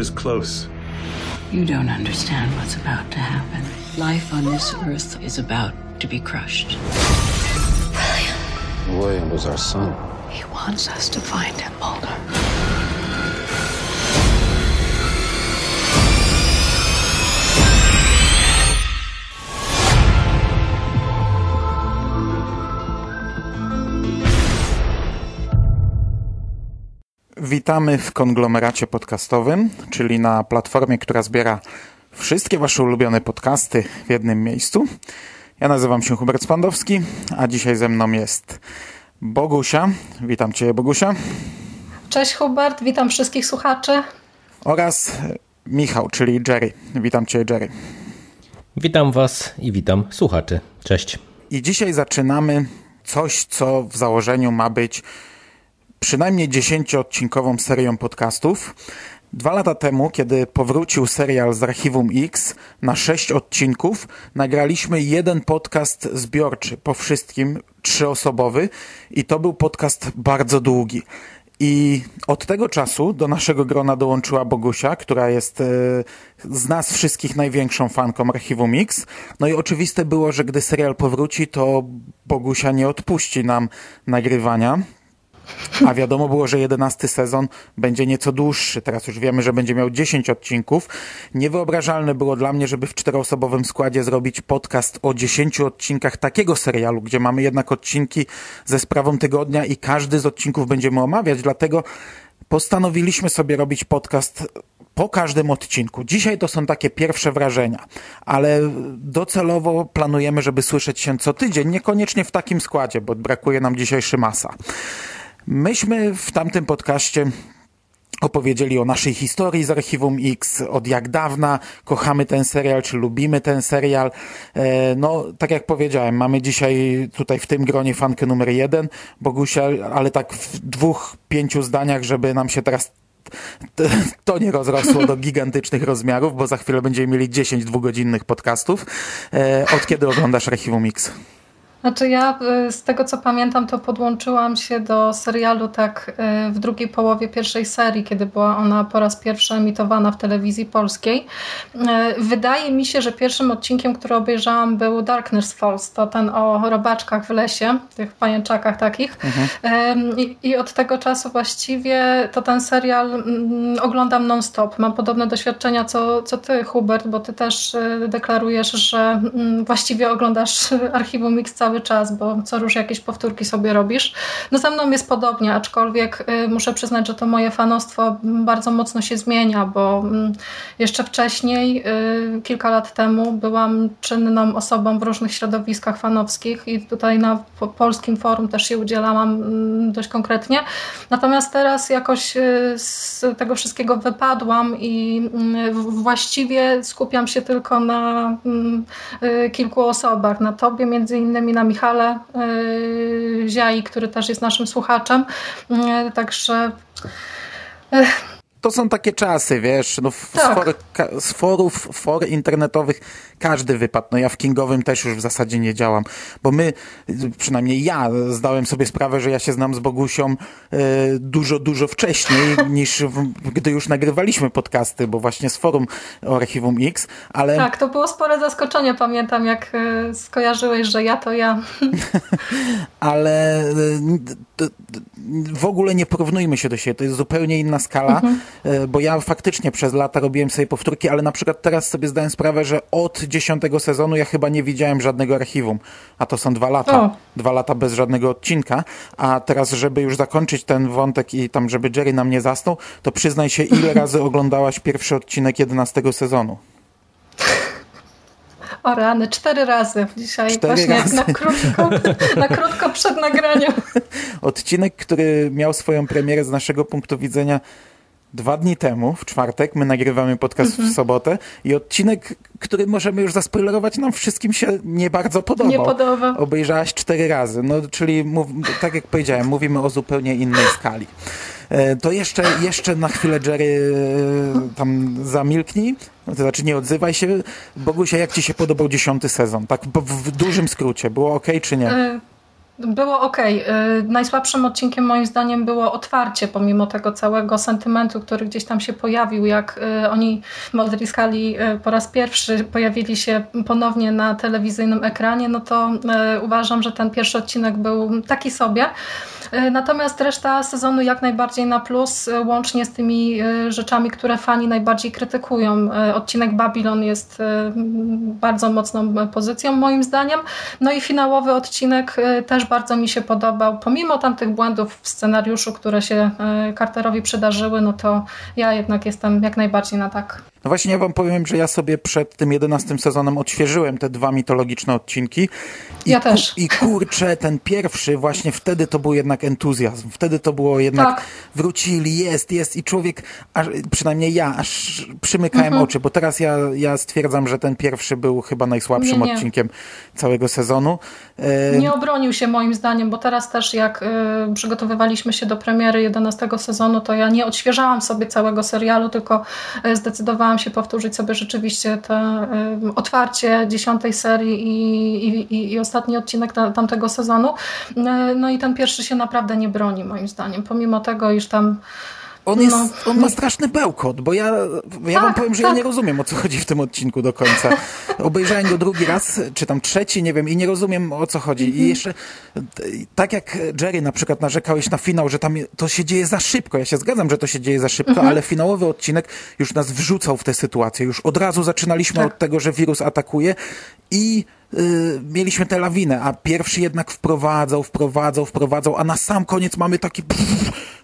Is close. You don't understand what's about to happen. Life on this earth is about to be crushed. William William was our son. He wants us to find him, Mulder. Witamy w konglomeracie podcastowym, czyli na platformie, która zbiera wszystkie Wasze ulubione podcasty w jednym miejscu. Ja nazywam się Hubert Spandowski, a dzisiaj ze mną jest Bogusia. Witam Cię, Bogusia. Cześć Hubert, witam wszystkich słuchaczy. Oraz Michał, czyli Jerry. Witam Cię, Jerry. Witam Was i witam słuchaczy. Cześć. I dzisiaj zaczynamy coś, co w założeniu ma być przynajmniej 10-odcinkową serią podcastów. Dwa lata temu, kiedy powrócił serial z Archiwum X na sześć odcinków, nagraliśmy jeden podcast zbiorczy po wszystkim, trzyosobowy i to był podcast bardzo długi. I od tego czasu do naszego grona dołączyła Bogusia, która jest e, z nas wszystkich największą fanką Archiwum Mix. No i oczywiste było, że gdy serial powróci, to Bogusia nie odpuści nam nagrywania. A wiadomo było, że jedenasty sezon będzie nieco dłuższy. Teraz już wiemy, że będzie miał 10 odcinków. Niewyobrażalne było dla mnie, żeby w czteroosobowym składzie zrobić podcast o 10 odcinkach takiego serialu, gdzie mamy jednak odcinki ze sprawą tygodnia i każdy z odcinków będziemy omawiać. Dlatego postanowiliśmy sobie robić podcast po każdym odcinku. Dzisiaj to są takie pierwsze wrażenia, ale docelowo planujemy, żeby słyszeć się co tydzień, niekoniecznie w takim składzie, bo brakuje nam dzisiaj Szymasa. Myśmy w tamtym podcaście opowiedzieli o naszej historii z Archiwum X, od jak dawna kochamy ten serial, czy lubimy ten serial. No, tak jak powiedziałem, mamy dzisiaj tutaj w tym gronie fankę numer jeden, Bogusia, ale tak w dwóch, pięciu zdaniach, żeby nam się teraz to nie rozrosło do gigantycznych rozmiarów, bo za chwilę będziemy mieli 10 dwugodzinnych podcastów. Od kiedy oglądasz Archiwum X? Znaczy ja z tego co pamiętam to podłączyłam się do serialu tak w drugiej połowie pierwszej serii, kiedy była ona po raz pierwszy emitowana w telewizji polskiej. Wydaje mi się, że pierwszym odcinkiem, który obejrzałam był Darkness Falls, to ten o robaczkach w lesie, tych pajęczakach takich mhm. I, I, od tego czasu właściwie to ten serial oglądam non-stop. Mam podobne doświadczenia co, co ty Hubert, bo ty też deklarujesz, że właściwie oglądasz Archiwum Mix cały cały czas, bo co róż jakieś powtórki sobie robisz. No ze mną jest podobnie, aczkolwiek y, muszę przyznać, że to moje fanostwo bardzo mocno się zmienia, bo y, jeszcze wcześniej, y, kilka lat temu byłam czynną osobą w różnych środowiskach fanowskich i tutaj na polskim forum też się udzielałam dość konkretnie. Natomiast teraz jakoś z tego wszystkiego wypadłam i właściwie skupiam się tylko na kilku osobach, na tobie między innymi, na Michale Ziai, który też jest naszym słuchaczem. Także to są takie czasy, wiesz, no tak. z, for, z forów, for internetowych każdy wypadł. No ja w Kingowym też już w zasadzie nie działam, bo my, przynajmniej ja, zdałem sobie sprawę, że ja się znam z Bogusią e, dużo, dużo wcześniej niż w, gdy już nagrywaliśmy podcasty, bo właśnie z forum o Archiwum X, ale... Tak, to było spore zaskoczenie, pamiętam, jak e, skojarzyłeś, że ja to ja. ale e, w ogóle nie porównujmy się do siebie, to jest zupełnie inna skala, mhm. Bo ja faktycznie przez lata robiłem sobie powtórki, ale na przykład teraz sobie zdałem sprawę, że od dziesiątego sezonu ja chyba nie widziałem żadnego archiwum, a to są dwa lata. O. Dwa lata bez żadnego odcinka, a teraz, żeby już zakończyć ten wątek i tam, żeby Jerry nam nie zasnął, to przyznaj się, ile razy oglądałaś pierwszy odcinek jedenastego sezonu? O rany, cztery razy dzisiaj Cztery właśnie razy. Na, krótko, na krótko przed nagraniem. Odcinek, który miał swoją premierę z naszego punktu widzenia dwa dni temu, w czwartek, my nagrywamy podcast Mhm. w sobotę i odcinek, który możemy już zaspoilerować, nam wszystkim się nie bardzo podobał. Nie podoba. Obejrzałaś cztery razy, no czyli mów, tak jak powiedziałem, mówimy o zupełnie innej skali. E, To jeszcze, jeszcze na chwilę Jerry e, tam zamilknij, to znaczy nie odzywaj się. Bogusia, jak ci się podobał dziesiąty sezon? Tak w, w dużym skrócie, było ok czy nie? Było ok. Najsłabszym odcinkiem moim zdaniem było otwarcie, pomimo tego całego sentymentu, który gdzieś tam się pojawił, jak y, oni, Mulder i Scully y, po raz pierwszy pojawili się ponownie na telewizyjnym ekranie, no to y, uważam, że ten pierwszy odcinek był taki sobie. Y, Natomiast reszta sezonu jak najbardziej na plus, y, łącznie z tymi y, rzeczami, które fani najbardziej krytykują. Odcinek Babylon jest bardzo mocną pozycją moim zdaniem. No i finałowy odcinek też bardzo mi się podobał. Pomimo tamtych błędów w scenariuszu, które się Carterowi przydarzyły, no to ja jednak jestem jak najbardziej na tak. No właśnie ja wam powiem, że ja sobie przed tym jedenastym sezonem odświeżyłem te dwa mitologiczne odcinki. I, Ja też. I kurczę, ten pierwszy, właśnie wtedy to był jednak entuzjazm. Wtedy to było jednak, Tak. wrócili, jest, jest i człowiek, aż, przynajmniej ja, aż przymykałem Mhm. oczy, bo teraz ja, ja stwierdzam, że ten pierwszy był chyba najsłabszym Nie, nie. odcinkiem całego sezonu. E, Nie obronił się moim zdaniem, bo teraz też jak y, przygotowywaliśmy się do premiery 11 sezonu, to ja nie odświeżałam sobie całego serialu, tylko y, zdecydowałam się powtórzyć sobie rzeczywiście to y, otwarcie 10 serii i, i, i, ostatni odcinek ta, tamtego sezonu. No i ten pierwszy się naprawdę nie broni moim zdaniem, pomimo tego, iż tam On, jest, No. on ma straszny bełkot, bo ja, ja wam Tak, powiem, że ja tak. nie rozumiem, o co chodzi w tym odcinku do końca. Obejrzałem go drugi raz, czy tam trzeci, nie wiem, i nie rozumiem, o co chodzi. Mhm. I jeszcze, t- tak jak Jerry na przykład narzekałeś na finał, że tam to się dzieje za szybko. Ja się zgadzam, że to się dzieje za szybko, Mhm. ale finałowy odcinek już nas wrzucał w tę sytuację. Już od razu zaczynaliśmy Tak. od tego, że wirus atakuje i y, mieliśmy tę lawinę, a pierwszy jednak wprowadzał, wprowadzał, wprowadzał, a na sam koniec mamy taki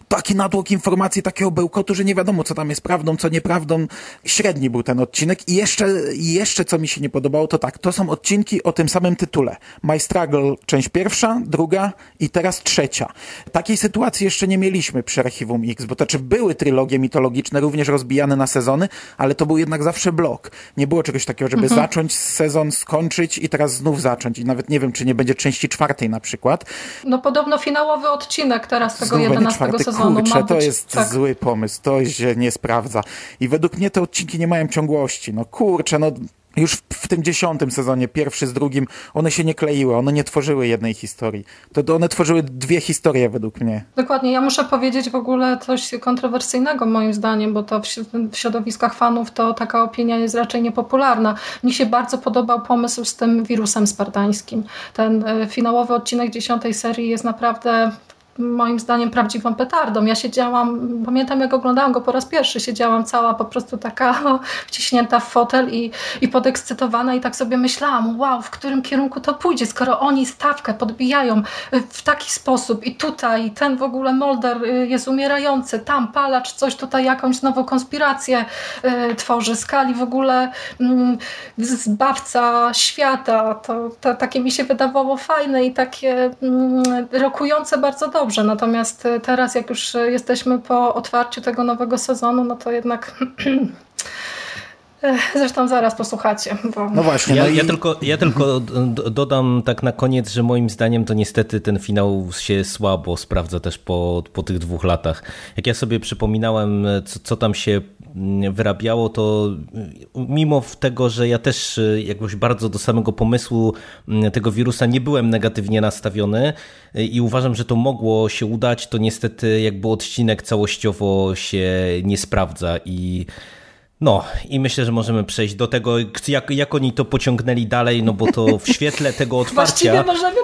taki natłok informacji, takiego bełkotu, że nie wiadomo, co tam jest prawdą, co nieprawdą. Średni był ten odcinek i jeszcze, jeszcze co mi się nie podobało, to tak, to są odcinki o tym samym tytule. My Struggle, część pierwsza, druga i teraz trzecia. Takiej sytuacji jeszcze nie mieliśmy przy Archiwum X, bo to znaczy były trylogie mitologiczne, również rozbijane na sezony, ale to był jednak zawsze blok. Nie było czegoś takiego, żeby zacząć sezon, skończyć i teraz znów zacząć. I nawet nie wiem, czy nie będzie części czwartej na przykład. no podobno finałowy odcinek teraz tego Znów będzie 11 czwarty. Sezonu Kurczę, ma to być, jest tak. zły pomysł, to się nie sprawdza. I według mnie te odcinki nie mają ciągłości. No kurczę, no już w, w tym dziesiątym sezonie, pierwszy z drugim, one się nie kleiły, one nie tworzyły jednej historii. To, to one tworzyły dwie historie według mnie. Dokładnie. Ja muszę powiedzieć w ogóle coś kontrowersyjnego moim zdaniem, bo to w, w środowiskach fanów to taka opinia jest raczej niepopularna. Mi się bardzo podobał pomysł z tym wirusem spartańskim. Ten e, finałowy odcinek dziesiątej serii jest naprawdę moim zdaniem prawdziwą petardą. Ja siedziałam, pamiętam jak oglądałam go po raz pierwszy, siedziałam cała po prostu taka o, wciśnięta w fotel i, i podekscytowana i tak sobie myślałam, wow, w którym kierunku to pójdzie, skoro oni stawkę podbijają y, w taki sposób i tutaj ten w ogóle Molder y, jest umierający, tam palacz coś tutaj jakąś nową konspirację y, tworzy, skali w ogóle mm, zbawca świata, to, to takie mi się wydawało fajne i takie mm, rokujące bardzo dobrze, natomiast y, teraz jak już y, jesteśmy po otwarciu tego nowego sezonu, no to jednak Ech, Zresztą zaraz posłuchacie. Bo... No właśnie, Ja, no i ja tylko, ja tylko d- dodam tak na koniec, że moim zdaniem to niestety ten finał się słabo sprawdza też po, po tych dwóch latach. Jak ja sobie przypominałem, co, co tam się wyrabiało, to mm, mimo tego, że ja też y, jakoś bardzo do samego pomysłu mm, tego wirusa nie byłem negatywnie nastawiony y, i uważam, że to mogło się udać, to niestety jakby odcinek całościowo się nie sprawdza i no i myślę, że możemy przejść do tego, jak, jak oni to pociągnęli dalej, no bo to w świetle tego Właściwie otwarcia... możemy...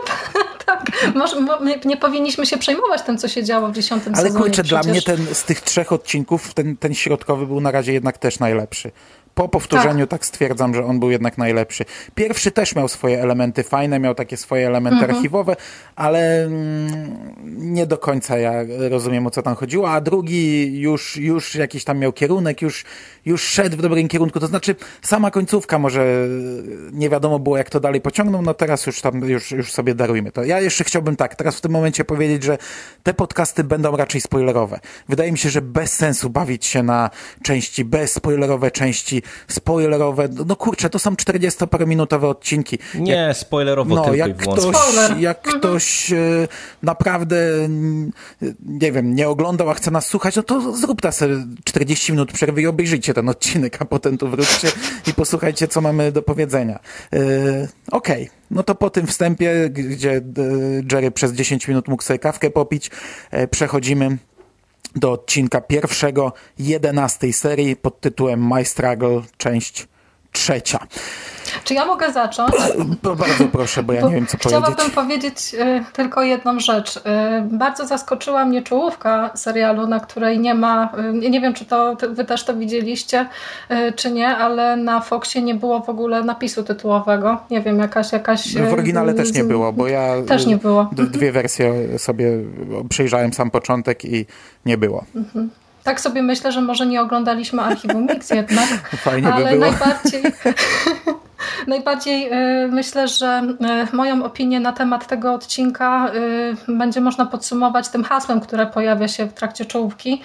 Tak, może, nie powinniśmy się przejmować tym, co się działo w dziesiątym Ale sezonie. kurczę, dla Przecież- mnie ten, z tych trzech odcinków ten, ten środkowy był na razie jednak też najlepszy. Po powtórzeniu tak. tak. stwierdzam, że on był jednak najlepszy. Pierwszy też miał swoje elementy fajne, miał takie swoje elementy mhm. archiwowe, ale mm, nie do końca ja rozumiem o co tam chodziło, a drugi już, już jakiś tam miał kierunek, już, już szedł w dobrym kierunku, to znaczy sama końcówka może nie wiadomo było jak to dalej pociągnął, no teraz już tam, już, już sobie darujmy to. Ja jeszcze chciałbym tak, teraz w tym momencie powiedzieć, że te podcasty będą raczej spoilerowe. Wydaje mi się, że bez sensu bawić się na części, bez spoilerowe części, spoilerowe, no kurczę, to są 40 minutowe odcinki. Nie, jak, spoilerowo no, tylko jak ktoś, jak mhm. ktoś e, naprawdę nie wiem, nie oglądał, a chce nas słuchać, no to zrób ta 40 minut przerwy i obejrzyjcie ten odcinek, a potem tu wróćcie i posłuchajcie, co mamy do powiedzenia. E, okej. Okay. No to po tym wstępie, gdzie e, Jerry przez 10 minut mógł sobie kawkę popić, przechodzimy do odcinka pierwszego, jedenastej serii pod tytułem My Struggle, część trzecia. Czy ja mogę zacząć? bardzo proszę, bo ja bo nie wiem, co chciałabym powiedzieć. Chciałabym powiedzieć y, tylko jedną rzecz. Y, bardzo zaskoczyła mnie czołówka serialu, na której nie ma, y, nie wiem, czy to wy też to widzieliście, czy nie, ale na Foxie nie było w ogóle napisu tytułowego. Nie wiem, jakaś... jakaś w oryginale też nie było, bo ja też nie było. dwie wersje sobie przejrzałem sam początek i nie było. Mhm. Tak sobie myślę, że może nie oglądaliśmy archiwum Mix jednak, Fajnie ale by było. najbardziej Najbardziej y, myślę, że y, moją opinię na temat tego odcinka y, będzie można podsumować tym hasłem, które pojawia się w trakcie czołówki,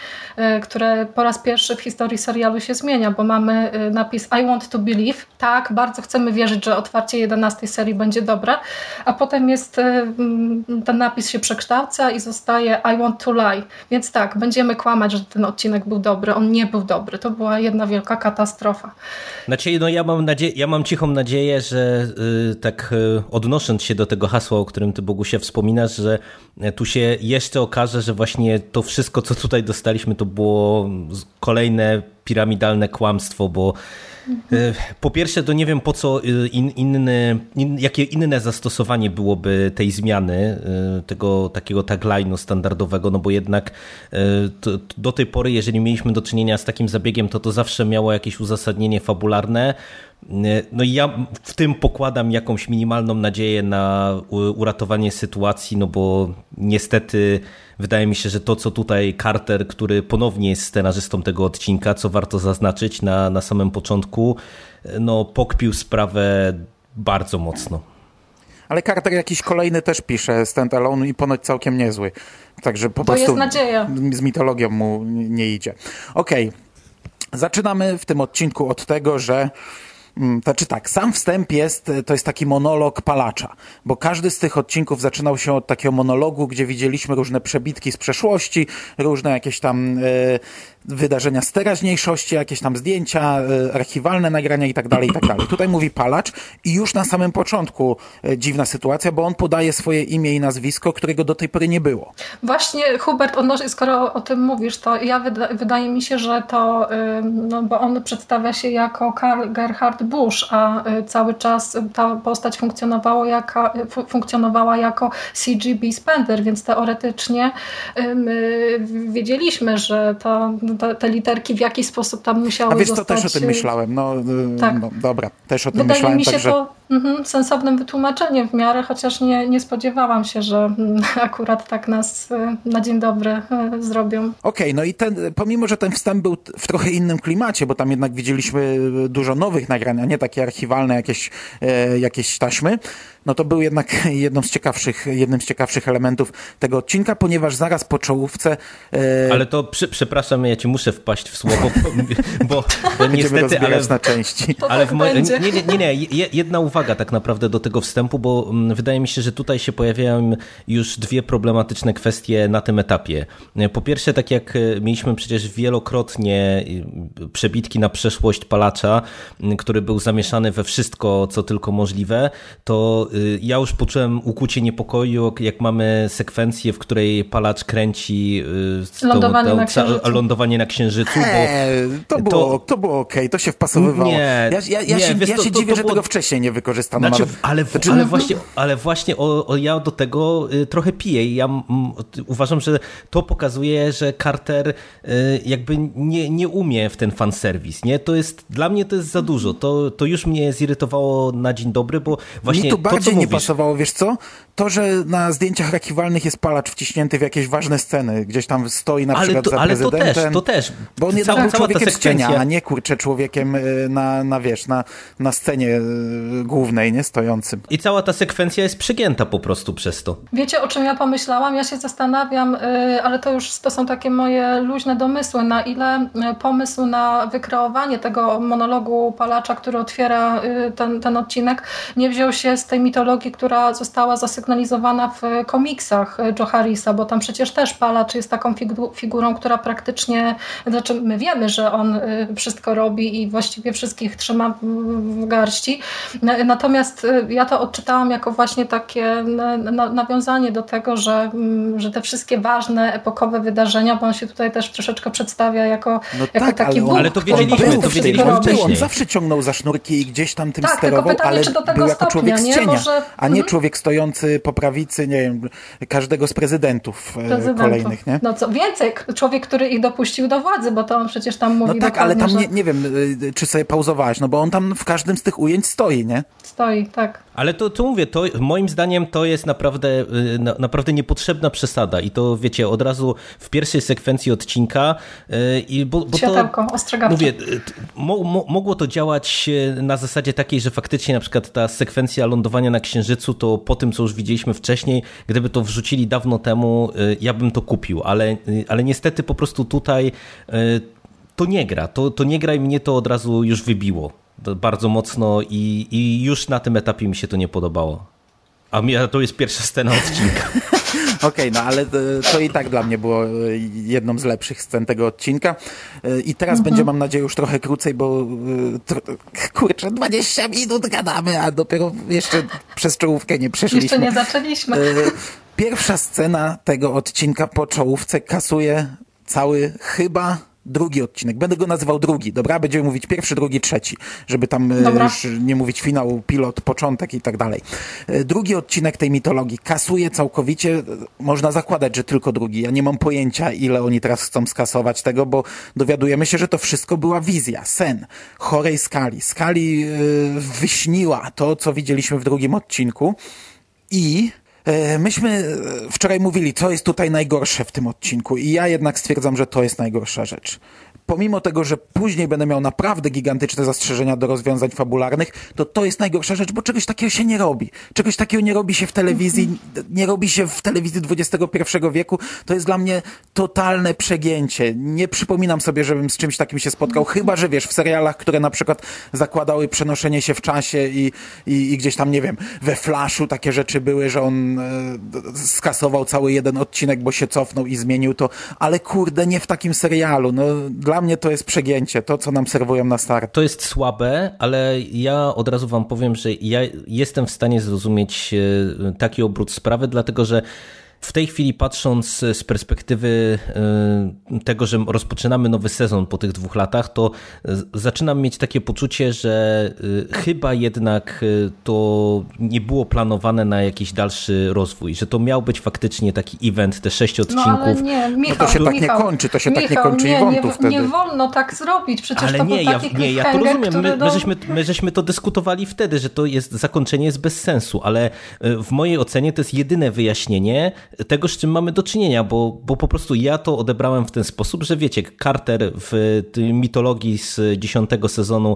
które po raz pierwszy w historii serialu się zmienia, bo mamy napis I want to believe. Tak, bardzo chcemy wierzyć, że otwarcie 11 serii będzie dobre, a potem jest ten napis się przekształca i zostaje I want to lie. Więc tak, będziemy kłamać, że ten odcinek był dobry. On nie był dobry. To była jedna wielka katastrofa. Znaczy, no ja mam nadzieję, ja mam cichą nadzieję, że y, tak y, odnosząc się do tego hasła, o którym ty Bogusia wspominasz, że tu się jeszcze okaże, że właśnie to wszystko, co tutaj dostaliśmy, to było kolejne piramidalne kłamstwo, bo E, po pierwsze, to nie wiem po co e, in, inny, in, jakie inne zastosowanie byłoby tej zmiany, e, tego takiego tagline'u standardowego, no bo jednak to, do tej pory, jeżeli mieliśmy do czynienia z takim zabiegiem, to to zawsze miało jakieś uzasadnienie fabularne. No i ja w tym pokładam jakąś minimalną nadzieję na uratowanie sytuacji, no bo niestety Wydaje mi się, że to, co tutaj Carter, który ponownie jest scenarzystą tego odcinka, co warto zaznaczyć na, na samym początku, no pokpił sprawę bardzo mocno. Ale Carter jakiś kolejny też pisze Stand Alone i ponoć całkiem niezły. Także po to prostu jest nadzieja. z mitologią mu nie idzie. Okej. Okay. Zaczynamy w tym odcinku od tego, że Mm, znaczy tak, sam wstęp jest, to jest taki monolog palacza, bo każdy z tych odcinków zaczynał się od takiego monologu, gdzie widzieliśmy różne przebitki z przeszłości, różne jakieś tam y, wydarzenia z teraźniejszości, jakieś tam zdjęcia, y, archiwalne nagrania i tak dalej, i tak dalej. Tutaj mówi palacz i już na samym początku dziwna sytuacja, bo on podaje swoje imię i nazwisko, którego do tej pory nie było. Właśnie Hubert, odnosi, skoro o tym mówisz, to ja wyda wydaje mi się, że to, no bo on przedstawia się jako Karl Gerhard Bush, a cały czas ta postać funkcjonowała jako, funkcjonowała jako CGB Spender, więc teoretycznie my wiedzieliśmy, że to te, te, literki w jakiś sposób tam musiały A wiesz zostać... co, też o tym myślałem. No, y, tak. no dobra, też o tym Wydaje myślałem. mi się także... to mhm, sensownym wytłumaczeniem w miarę, chociaż nie, nie spodziewałam się, że mm, akurat tak nas y, na dzień dobry y, zrobią. Okej, okay, no i ten, pomimo, że ten wstęp był w trochę innym klimacie, bo tam jednak widzieliśmy dużo nowych nagrań, a nie takie archiwalne jakieś, e, jakieś taśmy, no to był jednak jedną z ciekawszych, jednym z ciekawszych elementów tego odcinka, ponieważ zaraz po czołówce... E... Ale to przy, przepraszam, ja ci muszę wpaść w słowo, bo, bo niestety... Ale, na części. Ale w mo... nie, nie, nie, jedna uwaga tak naprawdę do tego wstępu, bo mm, wydaje mi się, że tutaj się pojawiają już dwie problematyczne kwestie na tym etapie. Po pierwsze, tak jak e, mieliśmy przecież wielokrotnie przebitki na przeszłość palacza, który był zamieszany we wszystko, co tylko możliwe, to y, ja już poczułem ukucie niepokoju, jak mamy sekwencję, w której palacz kręci y, lądowanie, tą, na lądowanie na księżycu. Eee, to, było, to było okej, okay, to się wpasowywało. Nie, ja, ja, ja nie, się, wiesz, ja to, się to, dziwię, że było... tego wcześniej nie wykorzystano. Znaczy, nawet. Ale, znaczy, ale, właśnie, ale właśnie o, o ja do tego y, trochę piję. Ja m, uważam, że to pokazuje, że Carter y, jakby nie, nie umie w ten fanserwis. Nie? To jest, dla mnie to jest za dużo. To, to już mnie zirytowało na dzień dobry, bo właśnie Mi to bardziej to, nie pasowało, wiesz co? To, że na zdjęciach archiwalnych jest palacz wciśnięty w jakieś ważne sceny, gdzieś tam stoi na przykład to, za ale prezydentem. To też, to też. Bo on jednak był człowiekiem z cienia, a nie kurczę człowiekiem y, na, na wiesz, na, na scenie y, głównej, nie stojącym. I cała ta sekwencja jest przegięta po prostu przez to. Wiecie, o czym ja pomyślałam? Ja się zastanawiam, y, ale to już to są takie moje luźne domysły, na ile pomysł na wykreowanie tego monologu palacza, który otwiera ten, ten odcinek, nie wziął się z tej mitologii, która została zasygnalizowana w komiksach Joe Harrisa, bo tam przecież też palacz jest taką figurą, która praktycznie, znaczy my wiemy, że on wszystko robi i właściwie wszystkich trzyma w garści. Natomiast y, ja to odczytałam jako właśnie takie nawiązanie do tego, że, mm, że te wszystkie ważne, epokowe wydarzenia, bo on się tutaj też troszeczkę przedstawia jako, no jako tak, taki ale, ale to wiedzieliśmy, to wiedzieliśmy wcześniej. On zawsze ciągnął za sznurki i gdzieś tam tym tak, sterował, pytanie, ale był jako stopnia, człowiek z cienia, Może... a nie mhm. człowiek stojący po prawicy, nie wiem, każdego z prezydentów, e, prezydentów. kolejnych. Nie? No co więcej, człowiek, który ich dopuścił do władzy, bo to on przecież tam mówi No tak, ale tam że... nie, nie wiem, y, czy sobie pauzowałaś, no bo on tam w każdym z tych ujęć stoi, nie? Stoi, tak. Ale to, to mówię, to moim zdaniem to jest naprawdę, y, naprawdę niepotrzebna przesada. I to wiecie, od razu w pierwszej sekwencji odcinka y, i bo, bo Światełko, to, mówię, mo, mo, mogło to działać na zasadzie takiej, że faktycznie na przykład ta sekwencja lądowania na Księżycu to po tym, co już widzieliśmy wcześniej, gdyby to wrzucili dawno temu, ja bym to kupił, ale, ale niestety po prostu tutaj to nie gra. To, to nie gra i mnie to od razu już wybiło bardzo mocno i, i już na tym etapie mi się to nie podobało. A to jest pierwsza scena odcinka. Okej, okay, no ale to i tak dla mnie było jedną z lepszych scen tego odcinka. I teraz mhm. będzie, mam nadzieję, już trochę krócej, bo kurczę, 20 minut gadamy, a dopiero jeszcze przez czołówkę nie przeszliśmy. Jeszcze nie zaczęliśmy. Pierwsza scena tego odcinka po czołówce kasuje cały chyba drugi odcinek. Będę go nazywał drugi, dobra? Będziemy mówić pierwszy, drugi, trzeci, żeby tam e, dobra. już nie mówić finał, pilot, początek i tak dalej. E, drugi odcinek tej mitologii kasuje całkowicie, można zakładać, że tylko drugi. Ja nie mam pojęcia, ile oni teraz chcą skasować tego, bo dowiadujemy się, że to wszystko była wizja, sen chorej skali. Skali yy, wyśniła to, co widzieliśmy w drugim odcinku i E, myśmy e, wczoraj mówili, co jest tutaj najgorsze w tym odcinku. I ja jednak stwierdzam, że to jest najgorsza rzecz pomimo tego, że później będę miał naprawdę gigantyczne zastrzeżenia do rozwiązań fabularnych, to to jest najgorsza rzecz, bo czegoś takiego się nie robi. Czegoś takiego nie robi się w telewizji, nie robi się w telewizji XXI wieku. To jest dla mnie totalne przegięcie. Nie przypominam sobie, żebym z czymś takim się spotkał, chyba, że wiesz, w serialach, które na przykład zakładały przenoszenie się w czasie i, i, i gdzieś tam, nie wiem, we Flashu takie rzeczy były, że on e, skasował cały jeden odcinek, bo się cofnął i zmienił to, ale kurde, nie w takim serialu. No, dla dla mnie to jest przegięcie, to co nam serwują na start. To jest słabe, ale ja od razu wam powiem, że ja jestem w stanie zrozumieć e, taki obrót sprawy, dlatego że w tej chwili patrząc z perspektywy y, tego, że rozpoczynamy nowy sezon po tych dwóch latach, to zaczynam mieć takie poczucie, że chyba jednak to nie było planowane na jakiś dalszy rozwój, że to miał być faktycznie taki event, te sześć odcinków. No, ale nie, Michał, no to się Michał, tak nie kończy, to się Michał, tak nie kończy nie, wątów nie, wtedy. Nie wolno tak zrobić, przecież ale to nie, był ja, nie, ja to rozumiem, my, my, żeśmy, my żeśmy to dyskutowali wtedy, że to jest, zakończenie jest bez sensu, ale w mojej ocenie to jest jedyne wyjaśnienie tego, z czym mamy do czynienia, bo, bo po prostu ja to odebrałem w ten sposób, że wiecie, Carter w mitologii z dziesiątego sezonu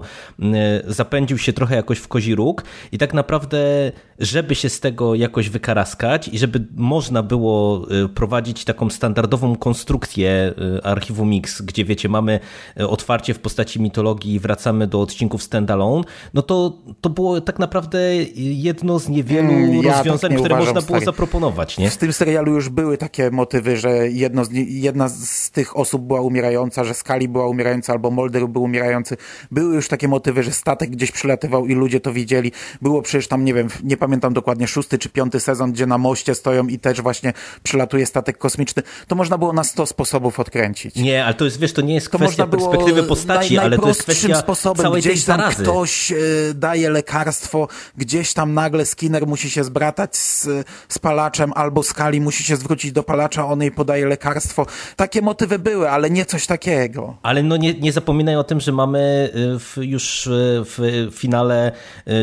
zapędził się trochę jakoś w kozi róg i tak naprawdę, żeby się z tego jakoś wykaraskać i żeby można było y, prowadzić taką standardową konstrukcję y, archiwum Mix, gdzie wiecie, mamy y, otwarcie w postaci mitologii i wracamy do odcinków standalone, no to, to było tak naprawdę jedno z niewielu mm, ja tak rozwiązań, tak które uważam, można było stary. zaproponować. Nie? W tym serialu już były takie motywy, że jedno z, jedna z tych osób była umierająca, że Skali była umierająca albo Molder był umierający. Były już takie motywy, że statek gdzieś przylatywał i ludzie to widzieli. Było przecież tam, nie wiem, nie pamiętam pamiętam dokładnie szósty czy piąty sezon, gdzie na moście stoją i też właśnie przylatuje statek kosmiczny, to można było na sto sposobów odkręcić. Nie, ale to jest, wiesz, to nie jest To kwestia perspektywy postaci, naj, ale to jest kwestia sposobem. całej Gdzieś tam zarazy. ktoś y, daje lekarstwo, gdzieś tam nagle Skinner musi się zbratać z, z palaczem, albo Skali musi się zwrócić do palacza, on jej podaje lekarstwo. Takie motywy były, ale nie coś takiego. Ale no nie, nie zapominaj o tym, że mamy y, w, już y, w finale,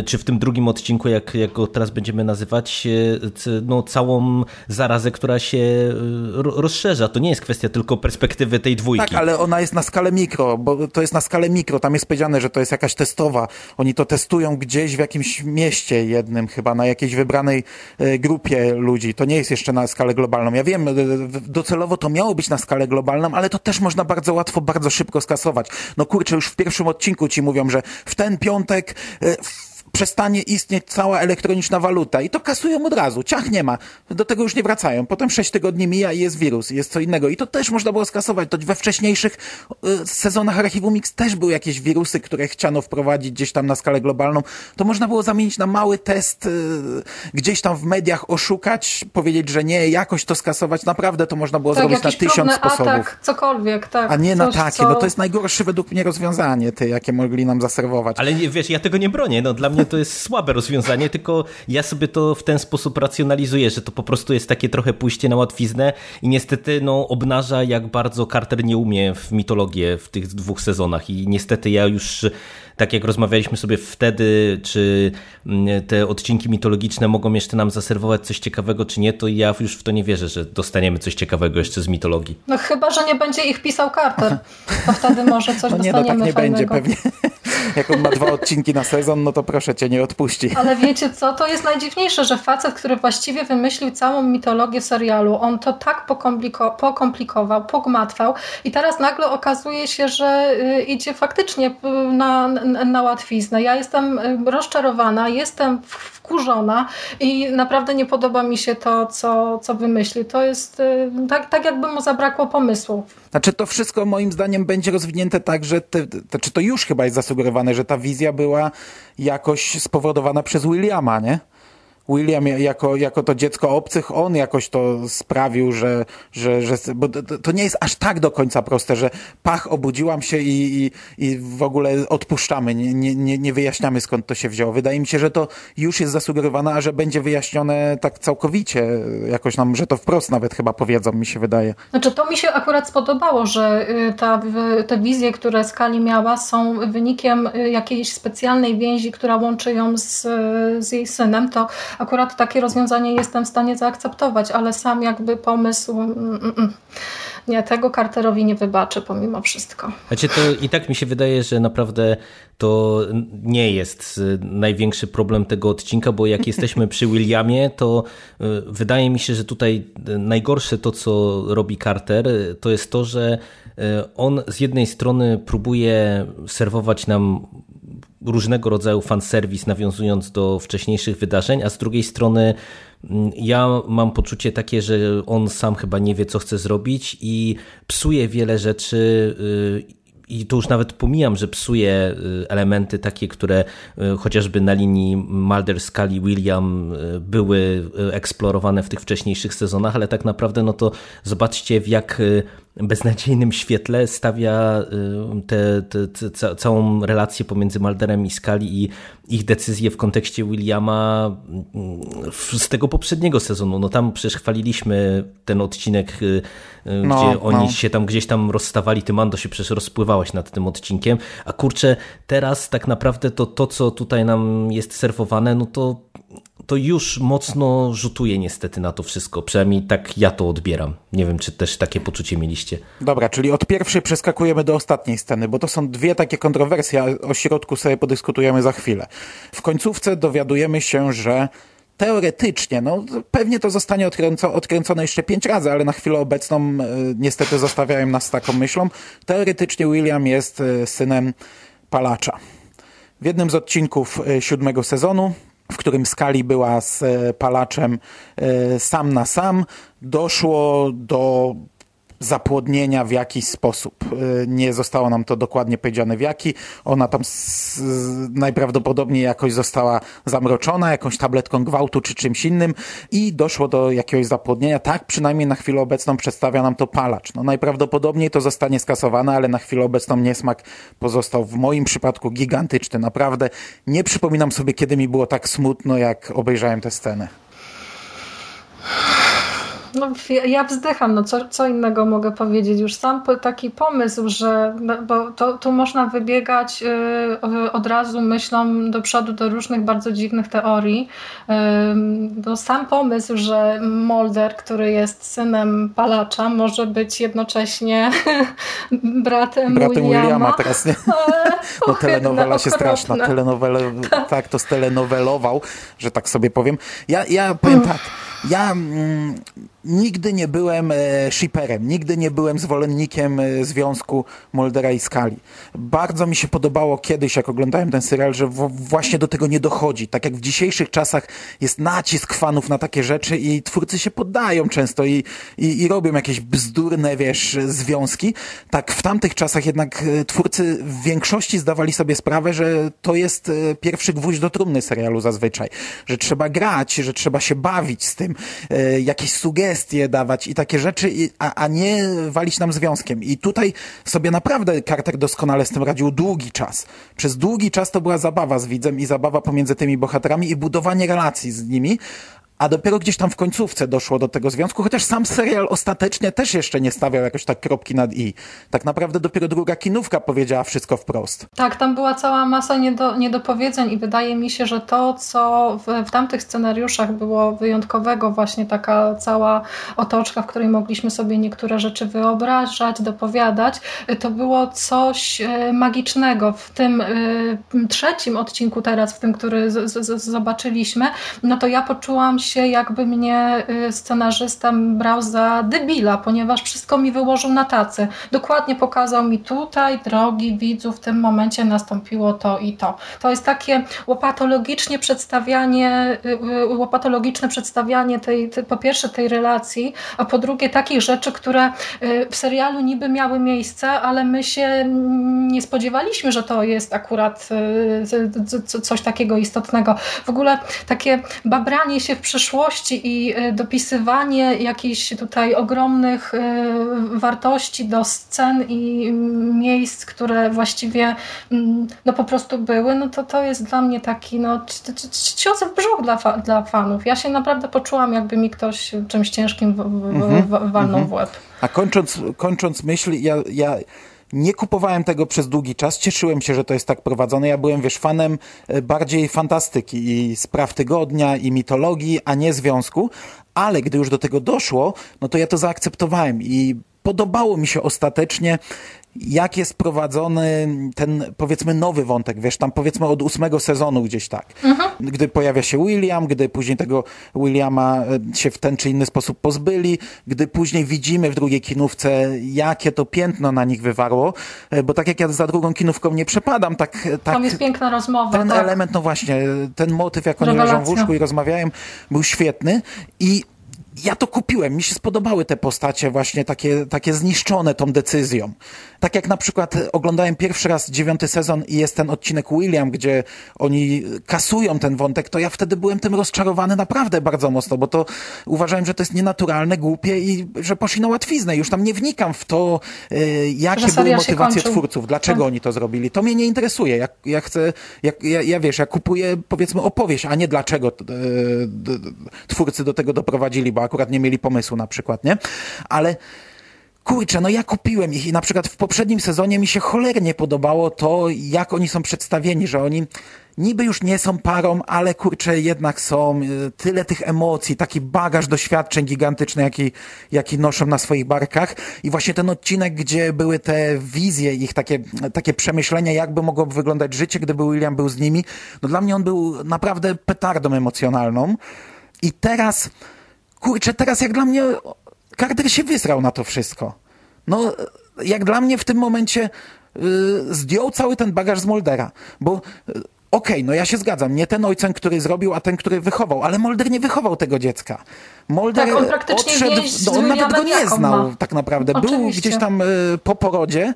czy w tym drugim odcinku, jak, jak go teraz będziemy nazywać, c- no, całą zarazę, która się ro- rozszerza. To nie jest kwestia tylko perspektywy tej dwójki. Tak, ale ona jest na skalę mikro, bo to jest na skalę mikro. Tam jest powiedziane, że to jest jakaś testowa. Oni to testują gdzieś w jakimś mieście jednym, chyba na jakiejś wybranej e, grupie ludzi. To nie jest jeszcze na skalę globalną. Ja wiem, e, docelowo to miało być na skalę globalną, ale to też można bardzo łatwo, bardzo szybko skasować. No kurczę, już w pierwszym odcinku ci mówią, że w ten piątek e, przestanie istnieć cała elektroniczna waluta i to kasują od razu, ciach nie ma, do tego już nie wracają. Potem sześć tygodni mija i jest wirus, jest co innego i to też można było skasować. To we wcześniejszych y, sezonach Archiwum X też były jakieś wirusy, które chciano wprowadzić gdzieś tam na skalę globalną. To można było zamienić na mały test, y, gdzieś tam w mediach oszukać, powiedzieć, że nie, jakoś to skasować. Naprawdę to można było Tak, zrobić na tysiąc sposobów. atak, cokolwiek, tak. A nie na takie. co- No to jest najgorsze według mnie rozwiązanie, ty, jakie mogli nam zaserwować. Ale wiesz, ja tego nie bronię. No, dla mnie to jest słabe rozwiązanie, tylko ja sobie to w ten sposób racjonalizuję, że to po prostu jest takie trochę pójście na łatwiznę i niestety no, obnaża, jak bardzo Carter nie umie w mitologię w tych dwóch sezonach. I niestety ja już, tak jak rozmawialiśmy sobie wtedy, czy mm, te odcinki mitologiczne mogą jeszcze nam zaserwować coś ciekawego, czy nie, to ja już w to nie wierzę, że dostaniemy coś ciekawego jeszcze z mitologii. No chyba, że nie będzie ich pisał Carter. To wtedy może coś No nie, no tak nie będzie fajnego. pewnie. Jak on ma dwa odcinki na sezon, no to proszę cię, nie odpuści. Ale wiecie co, to jest najdziwniejsze, że facet, który właściwie wymyślił całą mitologię serialu, on to tak pokompliko- pokomplikował, pogmatwał i teraz nagle okazuje się, że y, idzie faktycznie y, na, na, łatwiznę. Ja jestem rozczarowana, jestem wkurzona i naprawdę nie podoba mi się to, co, co wymyślił. To jest y, tak, tak jakby mu zabrakło pomysłu. Znaczy to wszystko moim zdaniem będzie rozwinięte tak, że te, te, czy to już chyba jest zasugerowane, że ta wizja była jakoś spowodowana przez Williama, nie? William jako, jako to dziecko obcych, on jakoś to sprawił, że, że, że bo to, nie jest aż tak do końca proste, że pach, obudziłam się i, i, i w ogóle odpuszczamy, nie, nie, nie, wyjaśniamy skąd to się wzięło. Wydaje mi się, że to już jest zasugerowane, a że będzie wyjaśnione tak całkowicie, jakoś nam, że to wprost nawet chyba powiedzą, mi się wydaje. Znaczy, to mi się akurat spodobało, że y, ta, te wizje, które Skali miała, są wynikiem y, jakiejś specjalnej więzi, która łączy ją z, y, z jej synem. To akurat takie rozwiązanie jestem w stanie zaakceptować, ale sam jakby pomysł. mm, mm, mm. Nie, tego Carterowi nie wybaczę pomimo wszystko. Znaczy to i tak mi się wydaje, że naprawdę to nie jest y, największy problem tego odcinka, bo jak jesteśmy przy Williamie, to y, wydaje mi się, że tutaj y, najgorsze to, co robi Carter, to jest to, że on z jednej strony próbuje serwować nam różnego rodzaju fanserwis, nawiązując do wcześniejszych wydarzeń, a z drugiej strony mm, ja mam poczucie takie, że on sam chyba nie wie, co chce zrobić i psuje wiele rzeczy. y, I to już nawet pomijam, że psuje y, elementy takie, które y, chociażby na linii Mulder, Scully, William były eksplorowane w tych wcześniejszych sezonach, ale tak naprawdę no to zobaczcie w jak beznadziejnym świetle stawia y, te, te, te, ca- całą relację pomiędzy Mulderem i Scully i ich decyzje w kontekście Williama mm, z tego poprzedniego sezonu. No tam przecież chwaliliśmy ten odcinek, y, y, No, gdzie oni no. się tam gdzieś tam rozstawali, ty Mando się przecież rozpływałaś nad tym odcinkiem, a kurczę, teraz tak naprawdę to, to co tutaj nam jest serwowane, no to, to już mocno rzutuje niestety na to wszystko, przynajmniej tak ja to odbieram. Nie wiem, czy też takie poczucie mieliście. Dobra, czyli od pierwszej przeskakujemy do ostatniej sceny, bo to są dwie takie kontrowersje, a o środku sobie podyskutujemy za chwilę. W końcówce dowiadujemy się, że teoretycznie, no pewnie to zostanie odkręco, odkręcone jeszcze pięć razy, ale na chwilę obecną e, niestety zostawiają nas z taką myślą. Teoretycznie William jest e, synem palacza. W jednym z odcinków e, siódmego sezonu, w którym Skali była z e, palaczem e, sam na sam, doszło do zapłodnienia w jakiś sposób. Y, nie zostało nam to dokładnie powiedziane w jaki. Ona tam s, najprawdopodobniej jakoś została zamroczona, jakąś tabletką gwałtu czy czymś innym i doszło do jakiegoś zapłodnienia. Tak przynajmniej na chwilę obecną przedstawia nam to palacz. No najprawdopodobniej to zostanie skasowane, ale na chwilę obecną niesmak pozostał w moim przypadku gigantyczny. Naprawdę nie przypominam sobie, kiedy mi było tak smutno, jak obejrzałem tę scenę. No, ja wzdycham, no co, co innego mogę powiedzieć. Już sam taki pomysł, że no, bo to, tu można wybiegać yy, od razu myślą do przodu do różnych bardzo dziwnych teorii. Yy, no, sam pomysł, że Mulder, który jest synem palacza, może być jednocześnie bratem, bratem Williama. Williama teraz, nie? No telenowela się straszna. Telenowele, tak, to stelenowelował, że tak sobie powiem. Ja, ja powiem tak, ja mm, nigdy nie byłem e, shipperem, nigdy nie byłem zwolennikiem e, związku Moldera i Skali. Bardzo mi się podobało kiedyś, jak oglądałem ten serial, że w, właśnie do tego nie dochodzi. Tak jak w dzisiejszych czasach jest nacisk fanów na takie rzeczy i twórcy się poddają często i, i, i robią jakieś bzdurne, wiesz, związki. Tak w tamtych czasach jednak e, twórcy w większości zdawali sobie sprawę, że to jest e, pierwszy gwóźdź do trumny serialu zazwyczaj. Że trzeba grać, że trzeba się bawić z tym, e, jakieś sugestie dawać i takie rzeczy, a, a nie walić nam związkiem. I tutaj sobie naprawdę Carter doskonale z tym radził długi czas. Przez długi czas to była zabawa z widzem i zabawa pomiędzy tymi bohaterami i budowanie relacji z nimi, a dopiero gdzieś tam w końcówce doszło do tego związku, chociaż sam serial ostatecznie też jeszcze nie stawiał jakoś tak kropki nad i. Tak naprawdę dopiero druga kinówka powiedziała wszystko wprost. Tak, tam była cała masa niedo, niedopowiedzeń i wydaje mi się, że to, co w, w tamtych scenariuszach było wyjątkowego, właśnie taka cała otoczka, w której mogliśmy sobie niektóre rzeczy wyobrażać, dopowiadać, to było coś e, magicznego. W tym y, trzecim odcinku teraz, w tym, który z, z, zobaczyliśmy, no to ja poczułam się się, jakby mnie y, scenarzysta brał za debila, ponieważ wszystko mi wyłożył na tacy. Dokładnie pokazał mi tutaj, drogi widzu, w tym momencie nastąpiło to i to. To jest takie łopatologicznie przedstawianie, y, y, łopatologiczne przedstawianie tej, tej, po pierwsze tej relacji, a po drugie takich rzeczy, które w serialu niby miały miejsce, ale my się nie spodziewaliśmy, że to jest akurat coś takiego istotnego. W ogóle takie babranie się w przyszłości przyszłości i e, dopisywanie jakichś tutaj ogromnych e, wartości do scen i miejsc, które właściwie no po prostu były, no to to jest dla mnie taki no, cios w brzuch dla, dla fanów. Ja się naprawdę poczułam, jakby mi ktoś czymś ciężkim w, w, w, walnął w łeb. A kończąc, kończąc myśl, ja, ja nie kupowałem tego przez długi czas, cieszyłem się, że to jest tak prowadzone. Ja byłem, wiesz, fanem e, bardziej fantastyki i spraw tygodnia i mitologii, a nie związku, ale gdy już do tego doszło, no to ja to zaakceptowałem i podobało mi się ostatecznie jak jest prowadzony ten, powiedzmy, nowy wątek, wiesz, tam powiedzmy od ósmego sezonu gdzieś tak. Mhm. Gdy pojawia się William, gdy później tego Williama e, się w ten czy inny sposób pozbyli, gdy później widzimy w drugiej kinówce, jakie to piętno na nich wywarło, e, bo tak jak ja za drugą kinówką nie przepadam, tak... tak tam jest piękna rozmowa. Ten tak. element, no właśnie, ten motyw, jak oni leżą w łóżku i rozmawiają, był świetny i ja to kupiłem, mi się spodobały te postacie właśnie takie, takie zniszczone tą decyzją. Tak jak na przykład oglądałem pierwszy raz dziewiąty sezon i jest ten odcinek William, gdzie oni kasują ten wątek, to ja wtedy byłem tym rozczarowany naprawdę bardzo mocno, bo to uważałem, że to jest nienaturalne, głupie i że poszli na łatwiznę. Już tam nie wnikam w to, y, jakie były motywacje twórców, dlaczego tak. oni to zrobili. To mnie nie interesuje. Ja, ja chcę, ja, ja, ja wiesz, ja kupuję powiedzmy opowieść, a nie dlaczego y, twórcy do tego doprowadzili, bo akurat nie mieli pomysłu na przykład, nie? Ale kurczę, no ja kupiłem ich i na przykład w poprzednim sezonie mi się cholernie podobało to, jak oni są przedstawieni, że oni niby już nie są parą, ale kurczę, jednak są. Y, tyle tych emocji, taki bagaż doświadczeń gigantyczny, jaki, jaki noszą na swoich barkach. I właśnie ten odcinek, gdzie były te wizje, ich takie, takie przemyślenia, jakby mogło wyglądać życie, gdyby William był z nimi, no dla mnie on był naprawdę petardą emocjonalną. I teraz kurczę, teraz jak dla mnie Carter się wysrał na to wszystko. No, jak dla mnie w tym momencie yy, zdjął cały ten bagaż z Moldera, bo yy, Okej, no ja się zgadzam. Nie ten ojcem, który zrobił, a ten, który wychował. Ale Mulder nie wychował tego dziecka. Mulder Tak, on praktycznie odszedł, no, on nawet go nie znał ma. tak naprawdę. Był Oczywiście. gdzieś tam e, po porodzie,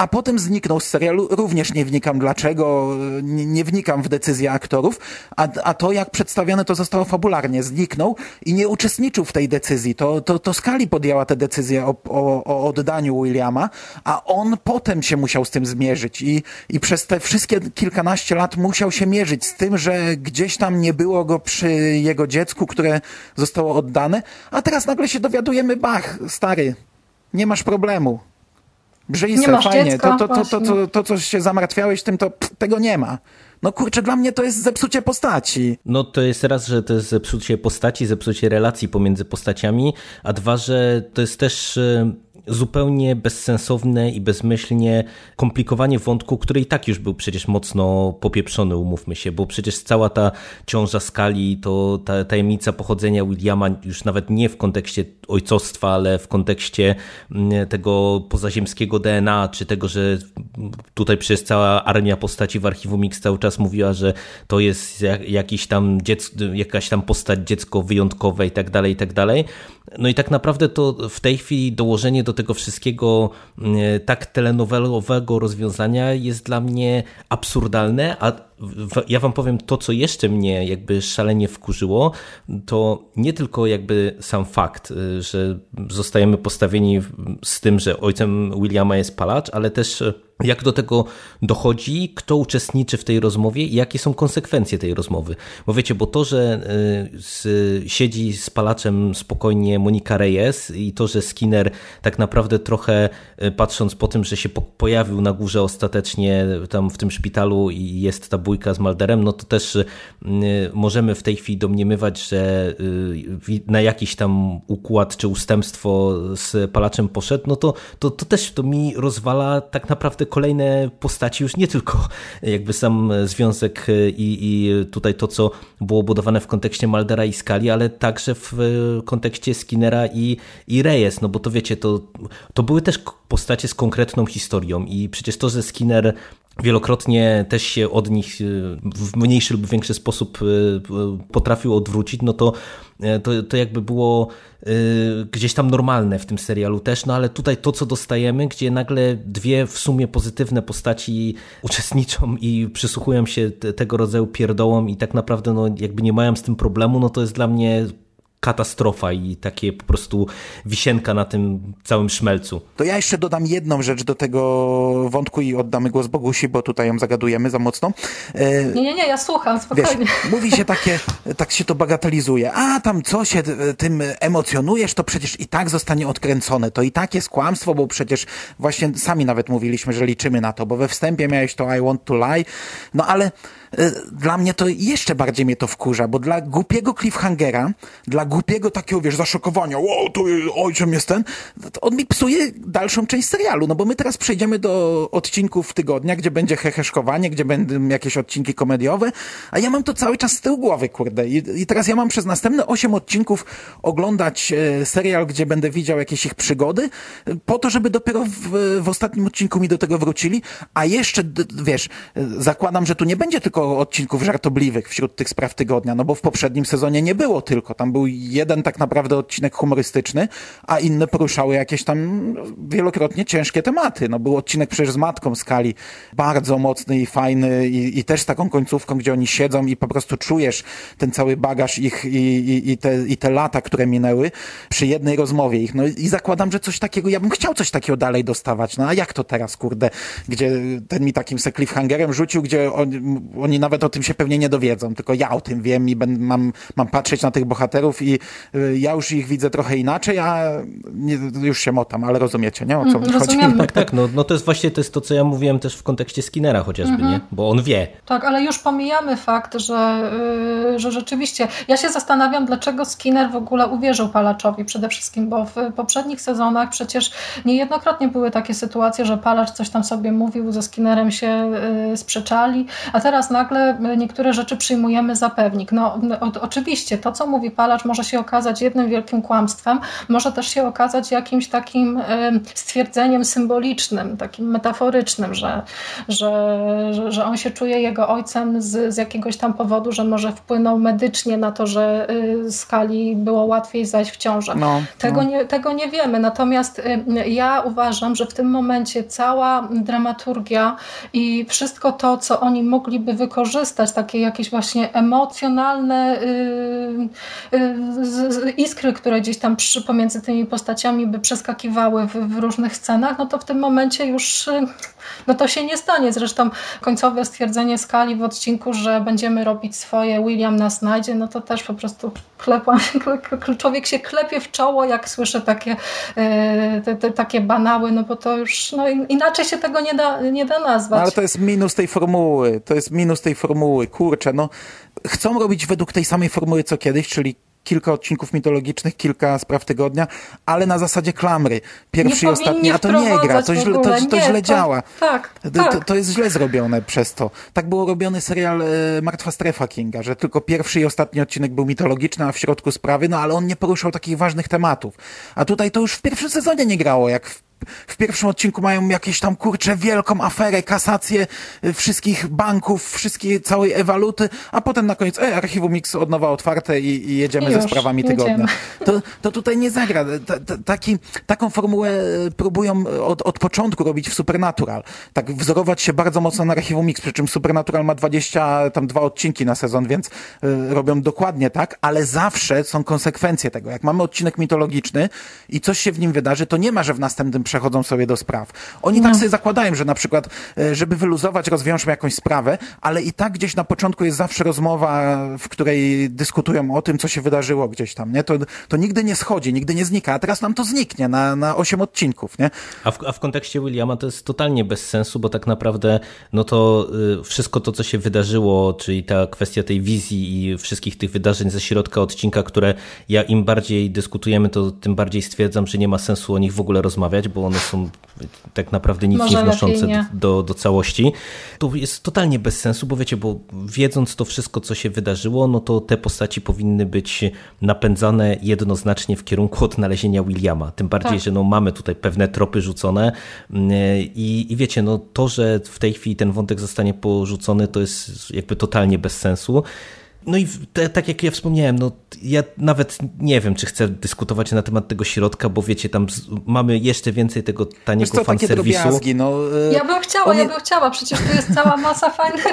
a potem zniknął z serialu. Również nie wnikam dlaczego, nie, nie wnikam w decyzje aktorów, a, a to jak przedstawione to zostało fabularnie. Zniknął i nie uczestniczył w tej decyzji. To, to, to Skali podjęła tę decyzję o, o, o oddaniu Williama, a on potem się musiał z tym zmierzyć i, i przez te wszystkie kilkanaście lat musiał się mierzyć z tym, że gdzieś tam nie było go przy jego dziecku, które zostało oddane, a teraz nagle się dowiadujemy, bach, stary, nie masz problemu. Brzyj Nie se, masz fajnie, dziecka, to, to, to, to, to, to, co się zamartwiałeś tym, to pff, tego nie ma. No kurczę, dla mnie to jest zepsucie postaci. No to jest raz, że to jest zepsucie postaci, zepsucie relacji pomiędzy postaciami, a dwa, że to jest też e, zupełnie bezsensowne i bezmyślnie komplikowanie wątku, który i tak już był przecież mocno popieprzony, umówmy się, bo przecież cała ta ciąża skali, to ta tajemnica pochodzenia Williama już nawet nie w kontekście ojcostwa, ale w kontekście mm, tego pozaziemskiego DNA, czy tego, że tutaj przez cała armia postaci w archiwum X cały czas mówiła, że to jest jak- jakiś tam dziecko, jakaś tam postać dziecko wyjątkowe i tak dalej, i tak dalej. No i tak naprawdę to w tej chwili dołożenie do tego wszystkiego mm, tak telenowelowego rozwiązania jest dla mnie absurdalne, a ja wam powiem to, co jeszcze mnie jakby szalenie wkurzyło, to nie tylko jakby sam fakt, y, że zostajemy postawieni z tym, że ojcem Williama jest palacz, ale też jak do tego dochodzi, kto uczestniczy w tej rozmowie i jakie są konsekwencje tej rozmowy. Bo wiecie, bo to, że y, z, siedzi z palaczem spokojnie Monika Reyes i to, że Skinner tak naprawdę trochę y, patrząc po tym, że się po, pojawił na górze ostatecznie tam w tym szpitalu i jest ta bójka z Malderem, no to też y, możemy w tej chwili domniemywać, że y, na jakiś tam układ czy ustępstwo z palaczem poszedł, no to, to, to też to mi rozwala tak naprawdę kolejne postaci, już nie tylko jakby sam związek y, i, i tutaj to, co było budowane w kontekście Maldera i Skali, ale także w y, kontekście Skinnera i, i Reyes, no bo to wiecie, to, to były też postacie z konkretną historią i przecież to, że Skinner wielokrotnie też się od nich y, w mniejszy lub większy sposób y, y, potrafił odwrócić, no to, to, to jakby było gdzieś tam normalne w tym serialu też, no ale tutaj to, co dostajemy, gdzie nagle dwie w sumie pozytywne postaci uczestniczą i przysłuchują się te, tego rodzaju pierdołom i tak naprawdę no, jakby nie mają z tym problemu, no to jest dla mnie katastrofa i takie po prostu wisienka na tym całym szmelcu. To ja jeszcze dodam jedną rzecz do tego wątku i oddamy głos Bogusi, bo tutaj ją zagadujemy za mocno. E, Nie, nie, nie, ja słucham, Wiesz, spokojnie. mówi się takie, tak się to bagatelizuje. A tam co się e, tym emocjonujesz, to przecież i tak zostanie odkręcone. To i tak jest kłamstwo, bo przecież właśnie sami nawet mówiliśmy, że liczymy na to, bo we wstępie miałeś to I want to lie. No ale dla mnie to jeszcze bardziej mnie to wkurza, bo dla głupiego cliffhangera, dla głupiego takiego, wiesz, zaszokowania, wow, to ojczym jest ten, on mi psuje dalszą część serialu, no bo my teraz przejdziemy do odcinków tygodnia, gdzie będzie heheszkowanie, gdzie będą jakieś odcinki komediowe, a ja mam to cały czas z tyłu głowy, kurde. I, i teraz ja mam przez następne osiem odcinków oglądać e, serial, gdzie będę widział jakieś ich przygody, e, po to, żeby dopiero w, w ostatnim odcinku mi do tego wrócili, a jeszcze, wiesz, e, zakładam, że tu nie będzie tylko odcinków żartobliwych wśród tych spraw tygodnia, no bo w poprzednim sezonie nie było tylko. Tam był jeden tak naprawdę odcinek humorystyczny, a inne poruszały jakieś tam wielokrotnie ciężkie tematy. No był odcinek przecież z matką Skali, bardzo mocny i fajny i, i też taką końcówką, gdzie oni siedzą i po prostu czujesz ten cały bagaż ich i, i, i, te, i te lata, które minęły przy jednej rozmowie ich. No i zakładam, że coś takiego, ja bym chciał coś takiego dalej dostawać. No a jak to teraz, kurde, gdzie ten mi takim se cliffhangerem rzucił, gdzie oni, oni nawet o tym się pewnie nie dowiedzą, tylko ja o tym wiem i ben, mam, mam patrzeć na tych bohaterów i y, ja już ich widzę trochę inaczej, a nie, już się motam, ale rozumiecie, nie? O co Mm, mi chodzi? Tak, tak, no, no to jest właśnie to, jest to, co ja mówiłem też w kontekście Skinnera chociażby, nie? Bo on wie. Tak, ale już pomijamy fakt, że, yy, że rzeczywiście. Ja się zastanawiam, dlaczego Skinner w ogóle uwierzył Palaczowi przede wszystkim, bo w poprzednich sezonach przecież niejednokrotnie były takie sytuacje, że Palacz coś tam sobie mówił, ze Skinnerem się yy, sprzeczali, a teraz nagle niektóre rzeczy przyjmujemy za pewnik. No, o, oczywiście, to co mówi Palacz może się okazać jednym wielkim kłamstwem, może też się okazać jakimś takim stwierdzeniem symbolicznym, takim metaforycznym, że, że, że, on się czuje jego ojcem z, z jakiegoś tam powodu, że może wpłynął medycznie na to, że y, skali było łatwiej zajść w ciążę. No, tego, no. Nie, tego nie wiemy. Natomiast y, ja uważam, że w tym momencie cała dramaturgia i wszystko to, co oni mogliby wykorzystać, takie jakieś właśnie emocjonalne yy, iskry, które gdzieś tam przy, pomiędzy tymi postaciami by przeskakiwały w, w różnych scenach, no to w tym momencie już y, no to się nie stanie. Zresztą końcowe stwierdzenie skali w odcinku, że będziemy robić swoje, William nas znajdzie, no to też po prostu klepam, człowiek się klepie w czoło, jak słyszy takie, e, te, te, takie banały, no bo to już no, inaczej się tego nie da, nie da nazwać. No, ale to jest minus tej formuły, to jest minus tej formuły, kurczę, no chcą robić według tej samej formuły co kiedyś, czyli kilka odcinków mitologicznych, kilka spraw tygodnia, ale na zasadzie klamry. Pierwszy i ostatni, a to nie gra, to źle, to, to nie, źle to, działa. Tak, tak. To, to, jest źle zrobione przez to. Tak było robiony serial e, Martwa Strefa Kinga, że tylko pierwszy i ostatni odcinek był mitologiczny, a w środku sprawy, no ale on nie poruszał takich ważnych tematów. A tutaj to już w pierwszym sezonie nie grało, jak w w pierwszym odcinku mają jakieś tam, kurczę, wielką aferę, kasację y, wszystkich banków, wszystkie, całej ewaluty, a potem na koniec, e, archiwum Mix od nowa otwarte i, i jedziemy I ze sprawami tygodnia. To, to tutaj nie zagra. taki, taką formułę y, próbują od, od początku robić w Supernatural. Tak wzorować się bardzo mocno na archiwum Mix, przy czym Supernatural ma 20, tam dwa odcinki na sezon, więc y, robią dokładnie tak, ale zawsze są konsekwencje tego. Jak mamy odcinek mitologiczny i coś się w nim wydarzy, to nie ma, że w następnym przechodzą sobie do spraw. Oni tak no. tak sobie zakładają, że na przykład, e, żeby wyluzować, rozwiążmy jakąś sprawę, ale i tak gdzieś na początku jest zawsze rozmowa, w której dyskutują o tym, co się wydarzyło gdzieś tam, nie? To, to nigdy nie schodzi, nigdy nie znika, a teraz nam to zniknie na, na 8 odcinków, nie? A w, a w kontekście Williama to jest totalnie bez sensu, bo tak naprawdę, no to y, wszystko to, co się wydarzyło, czyli ta kwestia tej wizji i wszystkich tych wydarzeń ze środka odcinka, które ja im bardziej dyskutujemy, to tym bardziej stwierdzam, że nie ma sensu o nich w ogóle rozmawiać, bo bo one są tak naprawdę nic Może nie wnoszące nie. Do, do całości. To jest totalnie bez sensu, bo wiecie, bo wiedząc to wszystko, co się wydarzyło, no to te postaci powinny być napędzane jednoznacznie w kierunku odnalezienia Williama. Tym bardziej, tak. że no mamy tutaj pewne tropy rzucone i, i wiecie, no to, że w tej chwili ten wątek zostanie porzucony, to jest jakby totalnie bez sensu. No i te, tak jak ja wspomniałem, no ja nawet nie wiem, czy chcę dyskutować na temat tego środka, bo wiecie, tam mamy jeszcze więcej tego taniego co, fanserwisu. No, yy, ja bym chciała, ja bym chciała, przecież tu jest cała masa fajnych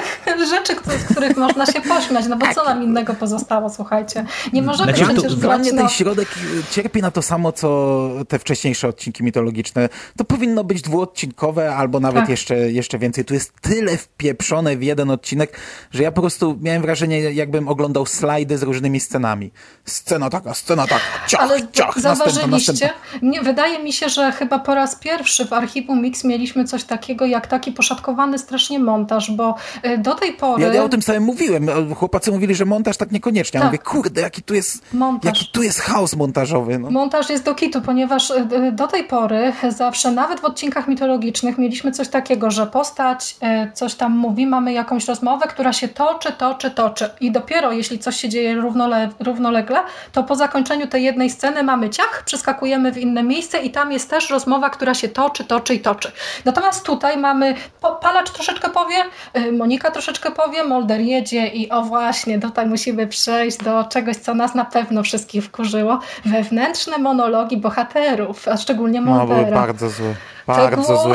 rzeczy, z których można się pośmiać, no bo co nam innego pozostało, słuchajcie. Nie możemy znaczy, przecież to, grać, no... ten środek cierpi na to samo, co te wcześniejsze odcinki mitologiczne. To powinno być dwuodcinkowe, albo nawet tak. jeszcze, jeszcze więcej. Tu jest tyle wpieprzone w jeden odcinek, że ja po prostu miałem wrażenie, jakby bym oglądał slajdy z różnymi scenami. Scena taka, scena taka, ciach, Ale ciach, zauważyliście? Nie, wydaje mi się, że chyba po raz pierwszy w archiwum Mix mieliśmy coś takiego jak taki poszatkowany strasznie montaż, bo y, do tej pory... Ja, ja o tym samym mówiłem. Chłopacy mówili, że montaż tak niekoniecznie. Ja tak. mówię, kurde, jaki tu jest, montaż. jaki tu jest chaos montażowy. No. Montaż jest do kitu, ponieważ y, y, do tej pory zawsze, nawet w odcinkach mitologicznych mieliśmy coś takiego, że postać coś tam mówi, mamy jakąś rozmowę, która się toczy, toczy, toczy i do dopiero jeśli coś się dzieje równole, równolegle, to po zakończeniu tej jednej sceny mamy ciach, przeskakujemy w inne miejsce i tam jest też rozmowa, która się toczy, toczy i toczy. Natomiast tutaj mamy, Palacz troszeczkę powie, y, Monika troszeczkę powie, Molder jedzie i o właśnie, tutaj musimy przejść do czegoś, co nas na pewno wszystkich wkurzyło. Wewnętrzne monologi bohaterów, a szczególnie Moldera. No, były bardzo złe. Bardzo złe.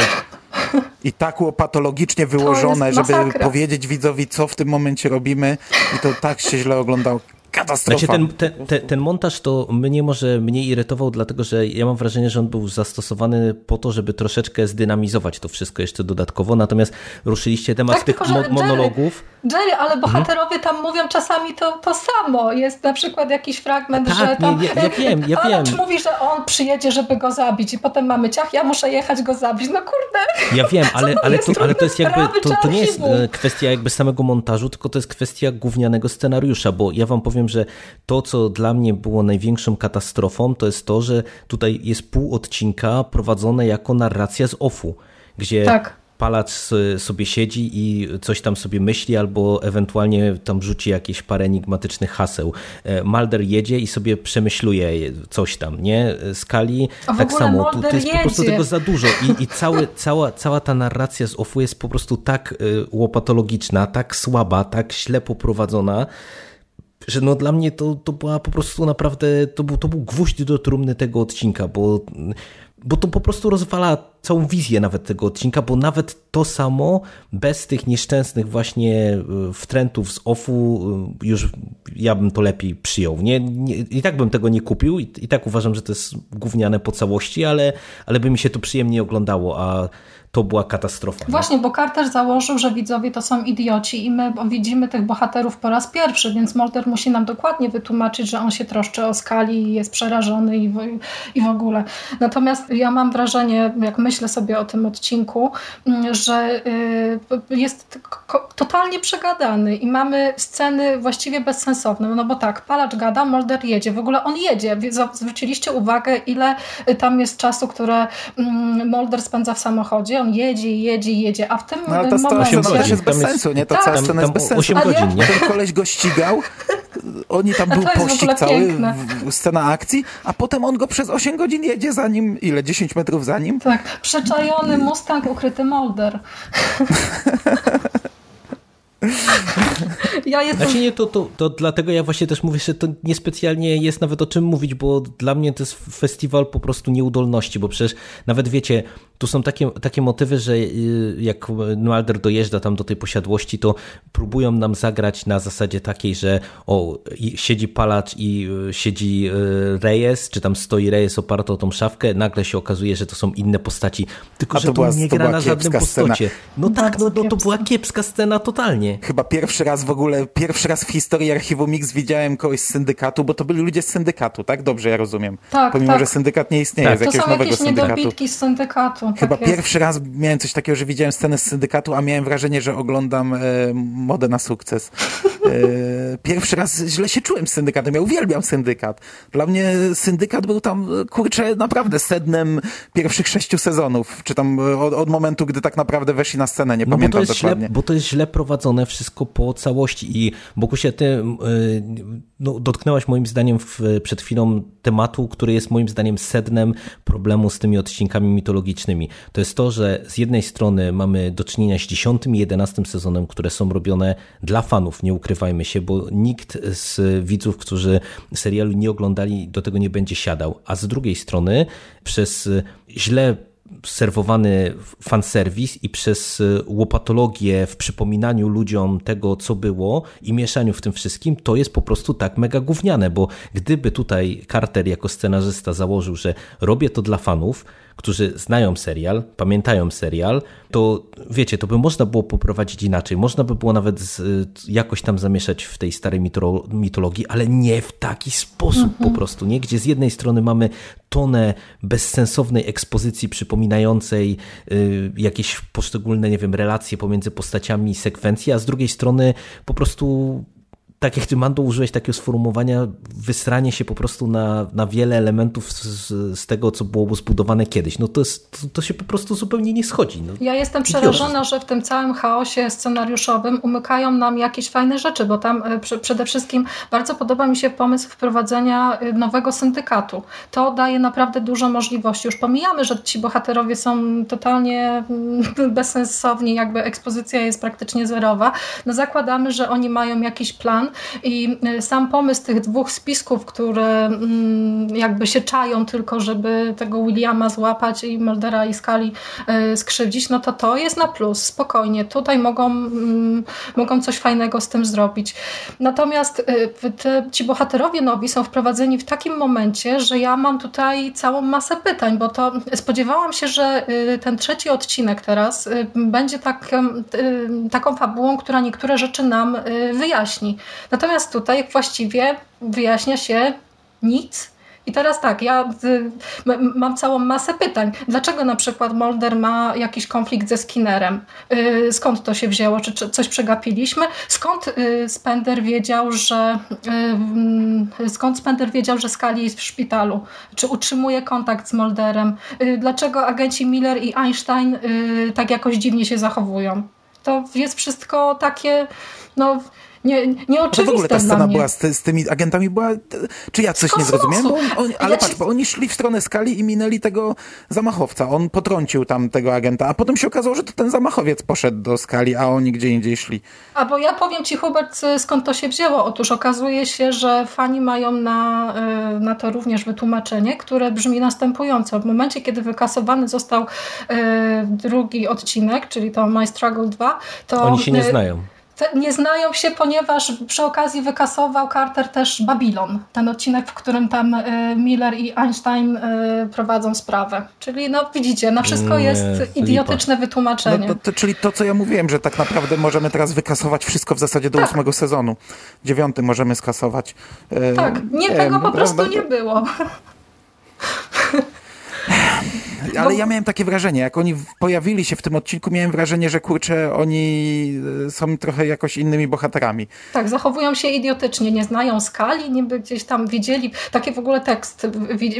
I tak patologicznie wyłożone, żeby powiedzieć widzowi, co w tym momencie robimy i to tak się źle oglądał. Katastrofa. Znaczy ten, ten, ten, ten, montaż to mnie może mniej irytował, dlatego że ja mam wrażenie, że on był zastosowany po to, żeby troszeczkę zdynamizować to wszystko jeszcze dodatkowo, natomiast ruszyliście temat tak, tych tylko, mo monologów. Jerry, ale mhm. bohaterowie tam mówią czasami to, to samo. Jest na przykład jakiś fragment, tak, że tam nie, ja, ja wiem, ja wiem. mówi, że on przyjedzie, żeby go zabić i potem mamy ciach, ja muszę jechać go zabić. No kurde. Ja wiem, ale, ale, to, ale to jest jakby, to, to nie jest e, kwestia jakby samego montażu, tylko to jest kwestia gównianego scenariusza, bo ja wam powiem, że to, co dla mnie było największą katastrofą, to jest to, że tutaj jest pół odcinka prowadzone jako narracja z OFU, gdzie tak palacz sobie siedzi i coś tam sobie myśli, albo ewentualnie tam rzuci jakieś parę enigmatycznych haseł. E, Mulder jedzie i sobie przemyśluje coś tam, nie? Skali tak samo. Tu, tu jest jedzie. po prostu tego za dużo i, i cały, cała, cała ta narracja z Offu jest po prostu tak e, łopatologiczna, tak słaba, tak źle poprowadzona, że no dla mnie to, to była po prostu naprawdę, to był, to był gwóźdź do trumny tego odcinka, bo bo to po prostu rozwala całą wizję nawet tego odcinka, bo nawet to samo bez tych nieszczęsnych właśnie e, wtrętów z offu e, już ja bym to lepiej przyjął. Nie, nie I tak bym tego nie kupił i, i tak uważam, że to jest gówniane po całości, ale, ale by mi się to przyjemnie oglądało, a to była katastrofa. Właśnie, bo Carter założył, że widzowie to są idioci i my widzimy tych bohaterów po raz pierwszy, więc Mulder musi nam dokładnie wytłumaczyć, że on się troszczy o skali i jest przerażony i w, i w ogóle. Natomiast ja mam wrażenie, jak myślę sobie o tym odcinku, że y, jest totalnie przegadany i mamy sceny właściwie bezsensowne, no bo tak, palacz gada, Mulder jedzie, w ogóle on jedzie. Zwróciliście uwagę, ile tam jest czasu, które mm, Mulder spędza w samochodzie on jedzie, jedzie, jedzie, a w tym no, ale ta momencie... scena też jest bez sensu, nie? Ta tak. cała scena jest bez sensu. 8 godzin, nie? Ten koleś go ścigał, oni tam był pościg cały, scena akcji, a potem on go przez 8 godzin jedzie za nim, ile, 10 metrów za nim? Tak, przeczajony Mustang, ukryty Molder. Ja jestem... Znaczy nie, to, to, to dlatego ja właśnie też mówię, że to niespecjalnie jest nawet o czym mówić, bo dla mnie to jest festiwal po prostu nieudolności, bo przecież nawet wiecie, tu są takie, takie motywy, że y, jak Mulder dojeżdża tam do tej posiadłości, to próbują nam zagrać na zasadzie takiej, że o, siedzi palacz i y, siedzi y, Reyes, czy tam stoi Reyes oparty o tą szafkę, nagle się okazuje, że to są inne postaci, tylko że to, była, nie gra na żadnym postocie. No tak, no, no to była kiepska scena totalnie. Chyba pierwszy raz w ogóle, pierwszy raz w historii Archiwum Mix widziałem kogoś z syndykatu, bo to byli ludzie z syndykatu, tak? Dobrze, ja rozumiem. Tak, Pomimo, tak. że syndykat nie istnieje, tak. z jakiegoś nowego syndykatu. To są jakieś z syndykatu. Chyba tak pierwszy raz miałem coś takiego, że widziałem scenę z syndykatu, a miałem wrażenie, że oglądam e, modę na sukces. E, pierwszy raz źle się czułem z syndykatem. Ja uwielbiam syndykat. Dla mnie syndykat był tam, kurczę, naprawdę sednem pierwszych sześciu sezonów. Czy tam od, od momentu, gdy tak naprawdę weszli na scenę. Nie no pamiętam bo dokładnie. Źle, bo to jest źle prowadzone wszystko po całości. I Bogusia, ty e, no, dotknęłaś moim zdaniem w, przed chwilą tematu, który jest moim zdaniem sednem problemu z tymi odcinkami mitologicznymi to jest to, że z jednej strony mamy do czynienia z 10 i 11 sezonem, które są robione dla fanów, nie ukrywajmy się, bo nikt z widzów, którzy serialu nie oglądali, do tego nie będzie siadał. A z drugiej strony przez źle serwowany fanserwis i przez łopatologię w przypominaniu ludziom tego, co było i mieszaniu w tym wszystkim, to jest po prostu tak mega gówniane, bo gdyby tutaj Carter jako scenarzysta założył, że robię to dla fanów, którzy znają serial, pamiętają serial, to wiecie, to by można było poprowadzić inaczej. Można by było nawet z, jakoś tam zamieszać w tej starej mitologii, ale nie w taki sposób mhm. po prostu, nie? Gdzie z jednej strony mamy tonę bezsensownej ekspozycji przypominającej y, jakieś poszczególne, nie wiem, relacje pomiędzy postaciami, sekwencji, a z drugiej strony po prostu tak jak ty, Mando, użyłeś takiego sformułowania, wysranie się po prostu na, na wiele elementów z, z tego, co było zbudowane kiedyś. No to, jest, to, to się po prostu zupełnie nie schodzi. No, ja jestem przerażona, że w tym całym chaosie scenariuszowym umykają nam jakieś fajne rzeczy, bo tam e, przede wszystkim bardzo podoba mi się pomysł wprowadzenia e, nowego syndykatu. To daje naprawdę dużo możliwości. Już pomijamy, że ci bohaterowie są totalnie mm, bezsensowni, jakby ekspozycja jest praktycznie zerowa. No zakładamy, że oni mają jakiś plan, i y, sam pomysł tych dwóch spisków, które mm, jakby się czają tylko, żeby tego Williama złapać i Muldera i Skali y, skrzywdzić, no to to jest na plus, spokojnie. Tutaj mogą, mm, mogą coś fajnego z tym zrobić. Natomiast y, te, ci bohaterowie nowi są wprowadzeni w takim momencie, że ja mam tutaj całą masę pytań, bo to spodziewałam się, że ten trzeci odcinek teraz będzie tak, taką fabułą, która niektóre rzeczy nam wyjaśni. Natomiast tutaj właściwie wyjaśnia się nic I teraz tak, ja y, mam całą masę pytań. Dlaczego na przykład Mulder ma jakiś konflikt ze Skinnerem? Y, skąd to się wzięło? Czy, coś przegapiliśmy? Skąd y, Spender wiedział, że skąd Spender wiedział, że Scully jest w szpitalu? Czy utrzymuje kontakt z Mulderem? Dlaczego agenci Miller i Einstein tak jakoś dziwnie się zachowują? To jest wszystko takie, no nie, nieoczywiste to w ogóle ta scena była z, z, tymi agentami była, czy ja coś nie zrozumiałem? Bo on, on, ale ja patrz, ci... bo oni szli w stronę skali i minęli tego zamachowca. On potrącił tam tego agenta, a potem się okazało, że to ten zamachowiec poszedł do skali, a oni gdzie indziej szli. A bo ja powiem ci Hubert, skąd to się wzięło. Otóż okazuje się, że fani mają na, y, na to również wytłumaczenie, które brzmi następująco. W momencie, kiedy wykasowany został y, drugi odcinek, czyli to My Struggle 2, to... Oni się nie y, znają nie znają się, ponieważ przy okazji wykasował Carter też Babylon, ten odcinek, w którym tam y, Miller i Einstein y, prowadzą sprawę. Czyli no widzicie, na wszystko jest idiotyczne wytłumaczenie. No, to, to, czyli to, co ja mówiłem, że tak naprawdę możemy teraz wykasować wszystko w zasadzie do tak. ósmego sezonu. Dziewiąty możemy skasować. E, tak, nie, nie tego po prostu nie było. ale no. ja miałem takie wrażenie, jak oni pojawili się w tym odcinku, miałem wrażenie, że kurczę, oni e, są trochę jakoś innymi bohaterami. Tak, zachowują się idiotycznie, nie znają skali, niby gdzieś tam widzieli, taki w ogóle tekst,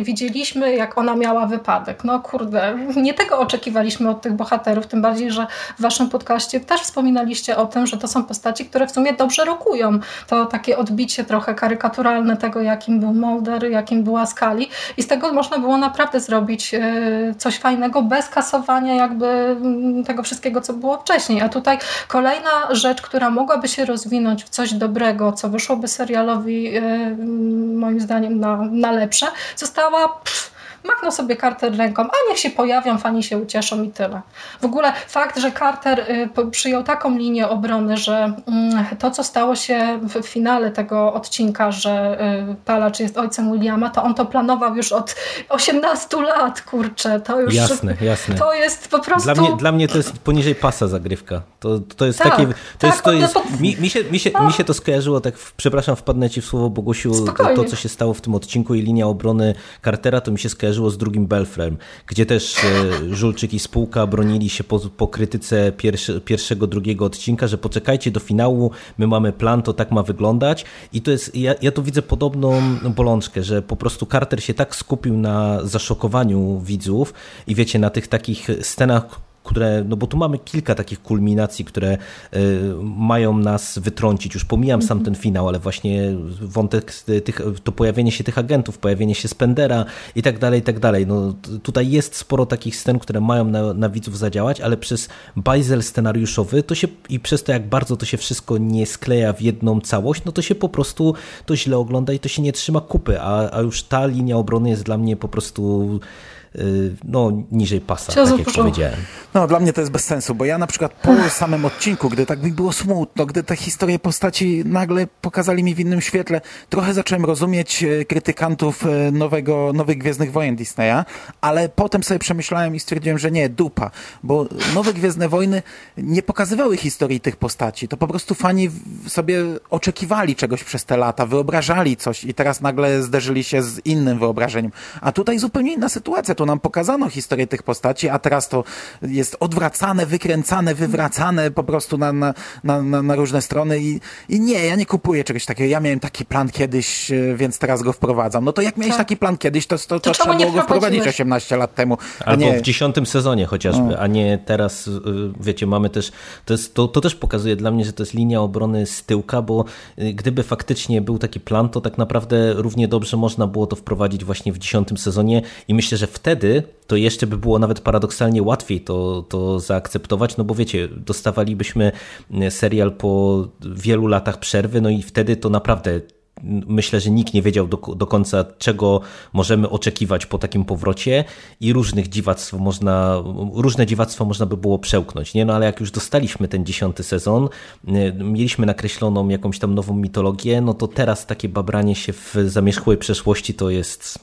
widzieliśmy jak ona miała wypadek. No kurde, nie tego oczekiwaliśmy od tych bohaterów, tym bardziej, że w waszym podcaście też wspominaliście o tym, że to są postaci, które w sumie dobrze rokują. To takie odbicie trochę karykaturalne tego, jakim był Mulder, jakim była Skali i z tego można było naprawdę zrobić e, coś fajnego bez kasowania jakby mm, tego wszystkiego, co było wcześniej. A tutaj kolejna rzecz, która mogłaby się rozwinąć w coś dobrego, co wyszłoby serialowi y, moim zdaniem na, na lepsze, została pff, machnął sobie Carter ręką, a niech się pojawią, fani się ucieszą i tyle. W ogóle fakt, że Carter y, przyjął taką linię obrony, że mm, to, co stało się w finale tego odcinka, że y, Palacz jest ojcem Williama, to on to planował już od 18 lat, kurczę. To już, jasne, jasne. To jest po prostu... Dla mnie, dla mnie to jest poniżej pasa zagrywka. To, to jest tak, takie... To tak, jest, to jest, pod... mi, mi, się, mi, się, mi się to skojarzyło, tak, przepraszam, wpadnę ci w słowo Bogusiu, to, to, co się stało w tym odcinku i linia obrony Cartera, to mi się skojarzyło skojarzyło z drugim Belfrem, gdzie też e, Żulczyk i spółka bronili się po, po krytyce pierwszy, pierwszego, drugiego odcinka, że poczekajcie do finału, my mamy plan, to tak ma wyglądać. I to jest, ja, ja tu widzę podobną bolączkę, że po prostu Carter się tak skupił na zaszokowaniu widzów i wiecie, na tych takich scenach, które, no bo tu mamy kilka takich kulminacji, które y, mają nas wytrącić. Już pomijam sam ten finał, ale właśnie wątek tych, to pojawienie się tych agentów, pojawienie się Spendera i tak dalej, i tak dalej. No, tutaj jest sporo takich scen, które mają na, na widzów zadziałać, ale przez bajzel scenariuszowy to się i przez to, jak bardzo to się wszystko nie skleja w jedną całość, no to się po prostu to źle ogląda i to się nie trzyma kupy, a, a już ta linia obrony jest dla mnie po prostu no, niżej pasa, tak jak powiedziałem. No, dla mnie to jest bez sensu, bo ja na przykład po samym odcinku, gdy tak mi było smutno, gdy te historie postaci nagle pokazali mi w innym świetle, trochę zacząłem rozumieć e, krytykantów e, nowego, nowych Gwiezdnych Wojen Disneya, ale potem sobie przemyślałem i stwierdziłem, że nie, dupa, bo nowe Gwiezdne Wojny nie pokazywały historii tych postaci. To po prostu fani sobie oczekiwali czegoś przez te lata, wyobrażali coś i teraz nagle zderzyli się z innym wyobrażeniem. A tutaj zupełnie inna sytuacja nam pokazano historię tych postaci, a teraz to jest odwracane, wykręcane, wywracane po prostu na, na, na, na różne strony i, i nie, ja nie kupuję czegoś takiego. Ja miałem taki plan kiedyś, e, więc teraz go wprowadzam. No to jak miałeś tak. taki plan kiedyś, to, to, to, to trzeba było go wprowadzić 18 lat temu. Albo nie... w dziesiątym sezonie chociażby, no. a nie teraz, e, wiecie, mamy też, to, jest, to, to też pokazuje dla mnie, że to jest linia obrony z tyłka, bo e, gdyby faktycznie był taki plan, to tak naprawdę równie dobrze można było to wprowadzić właśnie w dziesiątym sezonie i myślę, że wtedy wtedy to jeszcze by było nawet paradoksalnie łatwiej to, to zaakceptować, no bo wiecie, dostawalibyśmy serial po wielu latach przerwy, no i wtedy to naprawdę myślę, że nikt nie wiedział do, do końca, czego możemy oczekiwać po takim powrocie i różnych dziwactw można, różne dziwactwa można by było przełknąć, nie? No ale jak już dostaliśmy ten dziesiąty sezon, mieliśmy nakreśloną jakąś tam nową mitologię, no to teraz takie babranie się w zamierzchłej przeszłości to jest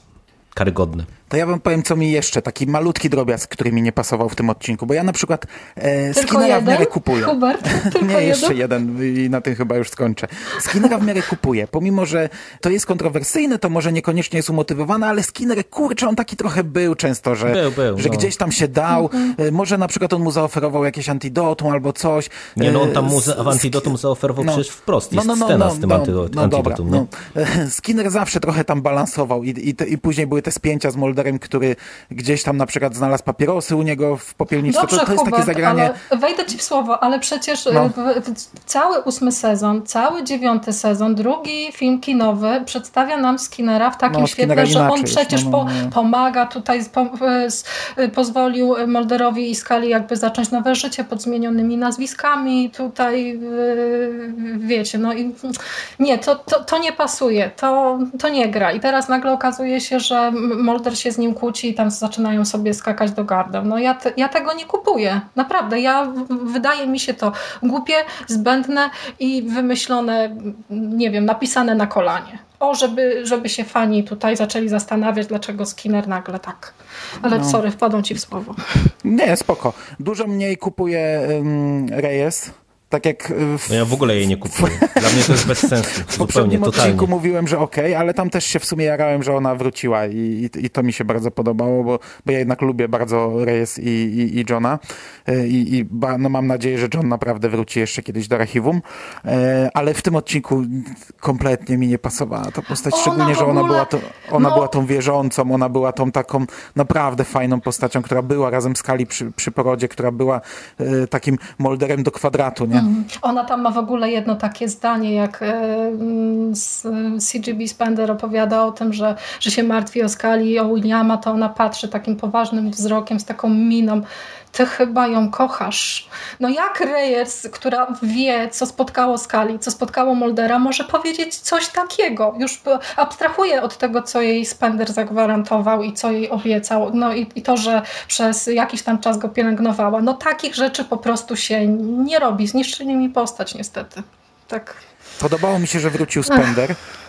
karygodne. To ja wam powiem, co mi jeszcze, taki malutki drobiazg, który mi nie pasował w tym odcinku, bo ja na przykład e, Skinnera w miarę kupuję. Hubert? Tylko nie, jeszcze jeden? i na tym chyba już skończę. Skinnera w miarę kupuję, pomimo, że to jest kontrowersyjne, to może niekoniecznie jest umotywowane, ale Skinner, kurczę, on taki trochę był często, że, Był, był, że no. gdzieś tam się dał, e, może na przykład on mu zaoferował jakieś antidotum albo coś. Nie, no on tam E, mu s- za- w antidotum zaoferował no. przecież wprost. No, Jest no, no, scena no, z tym no, antydo- no, dobra, antidotum, nie? no. Skinner zawsze trochę tam balansował i, i, te, i później były te spięcia z Mulderem, który gdzieś tam na przykład znalazł papierosy u niego w popielniczce. Dobrze, to, to jest Hubert, takie zagranie... wejdę ci w słowo, ale przecież No. e, w, w, cały ósmy sezon, cały dziewiąty sezon, drugi film kinowy przedstawia nam Skinnera w takim No, świetle, że on przecież no, no, po, no. pomaga tutaj, po, s- e, pozwolił Mulderowi i Skali jakby zacząć nowe życie pod zmienionymi nazwiskami, tutaj wiecie, no i nie, to, to, to nie pasuje, to, to nie gra i teraz nagle okazuje się, że Mulder się z nim kłóci i tam zaczynają sobie skakać do gardeł. No ja, te, ja tego nie kupuję, naprawdę, ja wydaje mi się to głupie, zbędne i wymyślone, nie wiem, napisane na kolanie. O, żeby, żeby się fani tutaj zaczęli zastanawiać, dlaczego Skinner nagle tak. Ale No. sorry, wpadł ci w słowo. Nie, spoko. Dużo mniej kupuje um, Reyes. Tak jak y, w, No ja w ogóle jej nie kupuję. Dla mnie to jest bez sensu. w Zupełnie, poprzednim totalnie. odcinku mówiłem, że okej, ale tam też się w sumie jarałem, że ona wróciła i, i, i to mi się bardzo podobało, bo, bo ja jednak lubię bardzo Reyes i, i, i Johna Y, i, i ba, no mam nadzieję, że John naprawdę wróci jeszcze kiedyś do archiwum, E, ale w tym odcinku kompletnie mi nie pasowała ta postać, Ona szczególnie, że ona ogóle- była, to, ona no. była tą wierzącą, ona była tą taką naprawdę fajną postacią, która była razem z Kali przy, przy porodzie, która była e, takim molderem do kwadratu, nie? Ona tam ma w ogóle jedno takie zdanie, jak e, mm, CGB Spender opowiada o tym, że, że się martwi o skali o Williama, to ona patrzy takim poważnym wzrokiem, z taką miną. Ty chyba ją kochasz. No jak Reyes, która wie, co spotkało Skali, co spotkało Moldera, może powiedzieć coś takiego? Już abstrahuje od tego, co jej Spender zagwarantował i co jej obiecał. No i, i to, że przez jakiś tam czas go pielęgnowała. No takich rzeczy po prostu się nie robi. Zniszczyli mi postać niestety. Tak. Podobało mi się, że wrócił Spender. E,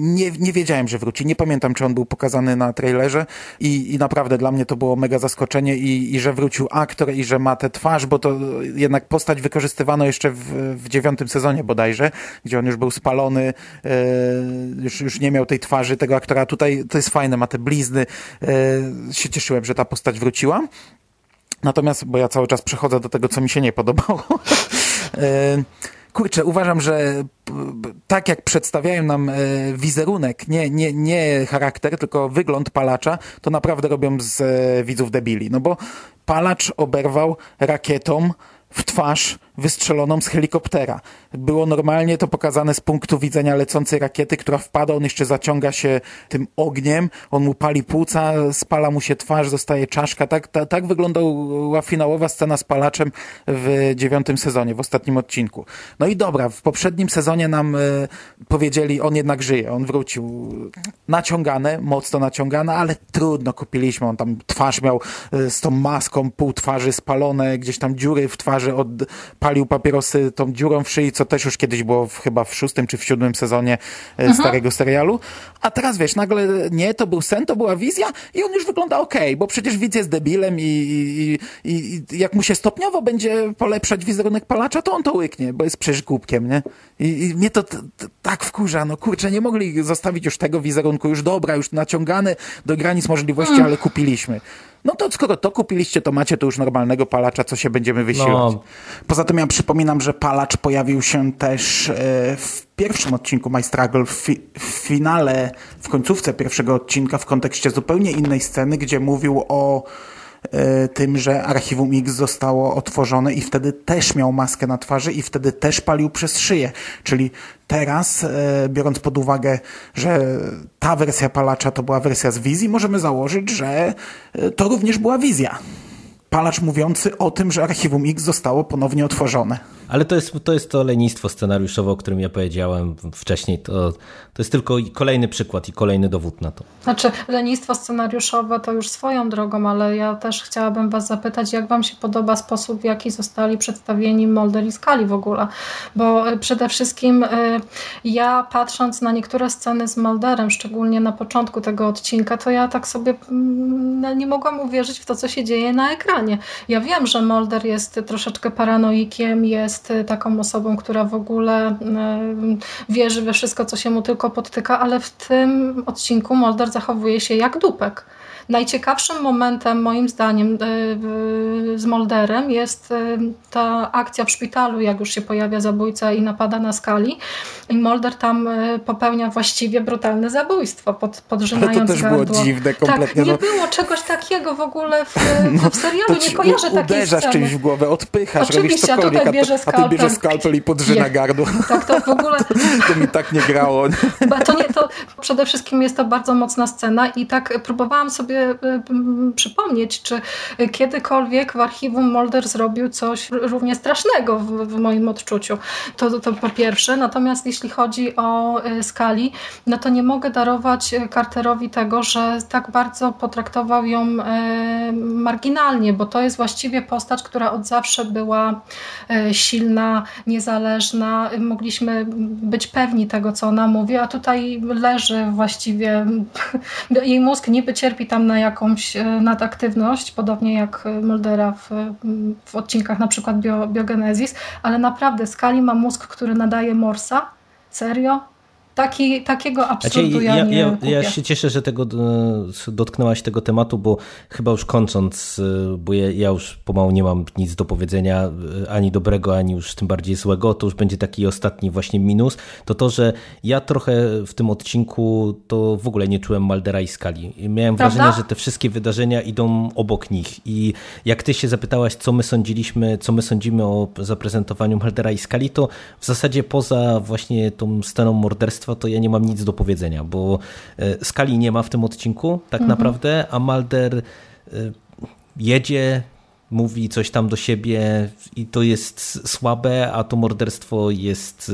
Nie, nie wiedziałem, że wróci. Nie pamiętam, czy on był pokazany na trailerze i, i naprawdę dla mnie to było mega zaskoczenie i, i że wrócił aktor i że ma tę twarz, bo to jednak postać wykorzystywano jeszcze w, w dziewiątym sezonie bodajże, gdzie on już był spalony, e, już, już nie miał tej twarzy tego aktora. Tutaj to jest fajne, ma te blizny. E, Się cieszyłem, że ta postać wróciła. Natomiast, bo ja cały czas przechodzę do tego, co mi się nie podobało. Kurczę, uważam, że tak jak przedstawiają nam e, wizerunek, nie, nie, nie charakter, tylko wygląd palacza, to naprawdę robią z e, widzów debili. No bo palacz oberwał rakietą w twarz wystrzeloną z helikoptera. Było normalnie to pokazane z punktu widzenia lecącej rakiety, która wpada, on jeszcze zaciąga się tym ogniem, on mu pali płuca, spala mu się twarz, zostaje czaszka. Tak, ta, tak wyglądała finałowa scena z palaczem w dziewiątym sezonie, w ostatnim odcinku. No i dobra, w poprzednim sezonie nam e, powiedzieli, on jednak żyje, on wrócił. Naciągane, mocno naciągane, ale trudno kupiliśmy. On tam twarz miał e, z tą maską, pół twarzy spalone, gdzieś tam dziury w twarzy, odpalił papierosy tą dziurą w szyi, co też już kiedyś było w, chyba w szóstym czy w siódmym sezonie e, starego serialu. A teraz wiesz, nagle nie, to był sen, to była wizja i on już wygląda okej, bo przecież widz jest debilem i, i, i, i jak mu się stopniowo będzie polepszać wizerunek palacza, to on to łyknie, bo jest przecież głupkiem, nie? I, i mnie to t, t, tak wkurza, no kurczę, nie mogli zostawić już tego wizerunku, już dobra, już naciągany do granic możliwości, ale kupiliśmy. No to skoro to kupiliście, to macie tu już normalnego palacza, co się będziemy wysiłać. No. Poza tym ja przypominam, że palacz pojawił się też e, w pierwszym odcinku My Struggle, w, fi w finale, w końcówce pierwszego odcinka, w kontekście zupełnie innej sceny, gdzie mówił o tym, że Archiwum X zostało otworzone i wtedy też miał maskę na twarzy i wtedy też palił przez szyję. Czyli teraz, e, biorąc pod uwagę, że ta wersja palacza to była wersja z wizji, możemy założyć, że e, to również była wizja. Palacz mówiący o tym, że Archiwum X zostało ponownie otworzone. Ale to jest, to jest to lenistwo scenariuszowe, o którym ja powiedziałem wcześniej. To, to jest tylko kolejny przykład i kolejny dowód na to. Znaczy, lenistwo scenariuszowe to już swoją drogą, ale ja też chciałabym Was zapytać, jak Wam się podoba sposób, w jaki zostali przedstawieni Mulder i Scully w ogóle? Bo e, przede wszystkim e, ja patrząc na niektóre sceny z Mulderem, szczególnie na początku tego odcinka, to ja tak sobie mm, nie mogłam uwierzyć w to, co się dzieje na ekranie. Ja wiem, że Mulder jest troszeczkę paranoikiem, jest taką osobą, która w ogóle e, wierzy we wszystko, co się mu tylko podtyka, ale w tym odcinku Mulder zachowuje się jak dupek. Najciekawszym momentem, moim zdaniem, e, z Molderem jest e, ta akcja w szpitalu, jak już się pojawia zabójca i napada na skali. I Molder tam e, popełnia właściwie brutalne zabójstwo, pod, podrzynając Ale to też gardło. było dziwne kompletnie. Tak, nie no, było czegoś takiego w ogóle w, w serialu. Nie kojarzę takiej uderzasz czymś w głowę, odpychasz, robisz Oczywiście, a cokolwiek, tutaj bierze a, to, a ty bierzesz skalpel. skalpel i podrzyna gardło. Tak, to w ogóle To mi tak nie grało. Bo to nie, to przede wszystkim jest to bardzo mocna scena i tak próbowałam sobie y, y, przypomnieć, czy kiedykolwiek w archiwum Mulder zrobił coś równie strasznego w, w moim odczuciu. To, to po pierwsze. Natomiast jeśli chodzi o y, Skali, no to nie mogę darować Carterowi tego, że tak bardzo potraktował ją marginalnie, bo to jest właściwie postać, która od zawsze była silna, niezależna. Mogliśmy być pewni tego, co ona mówi, a tutaj leży właściwie, jej mózg niby cierpi tam na jakąś e, nadaktywność, podobnie jak Muldera w, w odcinkach na przykład bio, Biogenesis, ale naprawdę Skali ma mózg, który nadaje Morsa. Serio? Taki, takiego Znaczy, absurdu ja, ja, nie ja, kupię. ja się cieszę, że tego e, dotknęłaś tego tematu, bo chyba już kończąc, e, bo ja, ja już pomału nie mam nic do powiedzenia, e, ani dobrego, ani już tym bardziej złego, to już będzie taki ostatni właśnie minus, to to, że ja trochę w tym odcinku to w ogóle nie czułem Maldera i Skali. Miałem Prawda? wrażenie, że te wszystkie wydarzenia idą obok nich i jak ty się zapytałaś, co my sądziliśmy, co my sądzimy o zaprezentowaniu Maldera i Skali, to w zasadzie poza właśnie tą sceną morderstwa, to ja nie mam nic do powiedzenia, bo e, Skali nie ma w tym odcinku tak naprawdę, a Mulder e, jedzie, mówi coś tam do siebie i to jest słabe, a to morderstwo jest...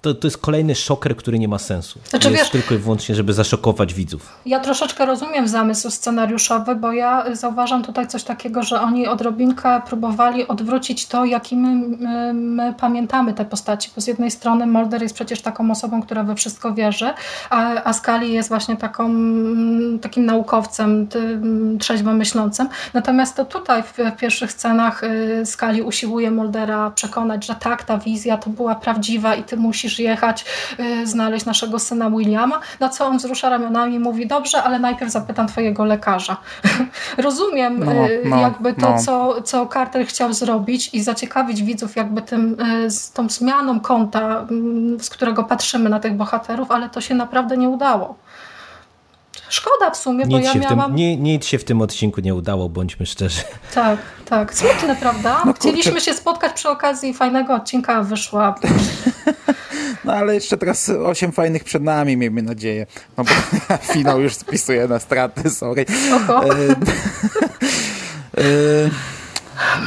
To, to jest kolejny szoker, który nie ma sensu. Znaczy, jest wiesz- tylko i wyłącznie, żeby zaszokować widzów. Ja troszeczkę rozumiem zamysł scenariuszowy, bo ja zauważam tutaj coś takiego, że oni odrobinkę próbowali odwrócić to, jaki my, my, my pamiętamy te postaci. Bo z jednej strony Mulder jest przecież taką osobą, która we wszystko wierzy, a, a Scully jest właśnie taką, takim naukowcem, trzeźwo myślącym. Natomiast to tutaj w, w pierwszych scenach y, Scully usiłuje Muldera przekonać, że tak, ta wizja to była prawdziwa i ty musisz jechać, y, znaleźć naszego syna Williama, na co on wzrusza ramionami i mówi, dobrze, ale najpierw zapytam twojego lekarza. Rozumiem No, y, no, jakby to, no. co, co Carter chciał zrobić i zaciekawić widzów jakby tym, y, z tą zmianą kąta, mm, z którego patrzymy na tych bohaterów, ale to się naprawdę nie udało. Szkoda w sumie, bo Nic, ja w tym, miałam... nie, nic się w tym odcinku nie udało, bądźmy szczerzy. Tak, tak. Smutne, prawda? No. Chcieliśmy się spotkać przy okazji fajnego odcinka, a wyszła... No ale jeszcze teraz osiem fajnych przed nami, miejmy nadzieję. No bo finał już spisuje na straty, sorry. Oho. E, e,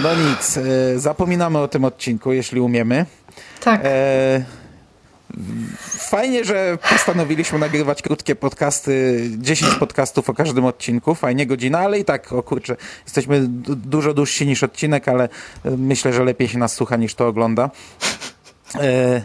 no nic, e, zapominamy o tym odcinku, jeśli umiemy. Tak. E, Fajnie, że postanowiliśmy nagrywać krótkie podcasty, 10 podcastów o każdym odcinku, fajnie godzina, ale i tak, o kurczę, jesteśmy du- dużo dłużsi niż odcinek, ale e, myślę, że lepiej się nas słucha niż to ogląda. E,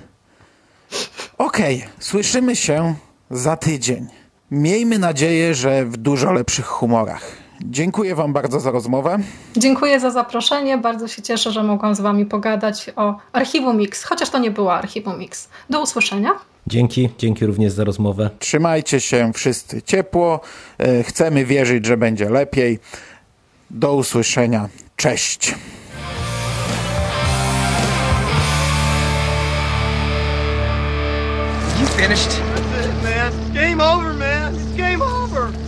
Okej, słyszymy się za tydzień. Miejmy nadzieję, że w dużo lepszych humorach. Dziękuję Wam bardzo za rozmowę. Dziękuję za zaproszenie. Bardzo się cieszę, że mogłam z Wami pogadać o Archiwum Mix, chociaż to nie było Archiwum Mix. Do usłyszenia. Dzięki, dzięki również za rozmowę. Trzymajcie się wszyscy ciepło. E, Chcemy wierzyć, że będzie lepiej. Do usłyszenia. Cześć. You finished? That's it, man. Game over, man. It's game over.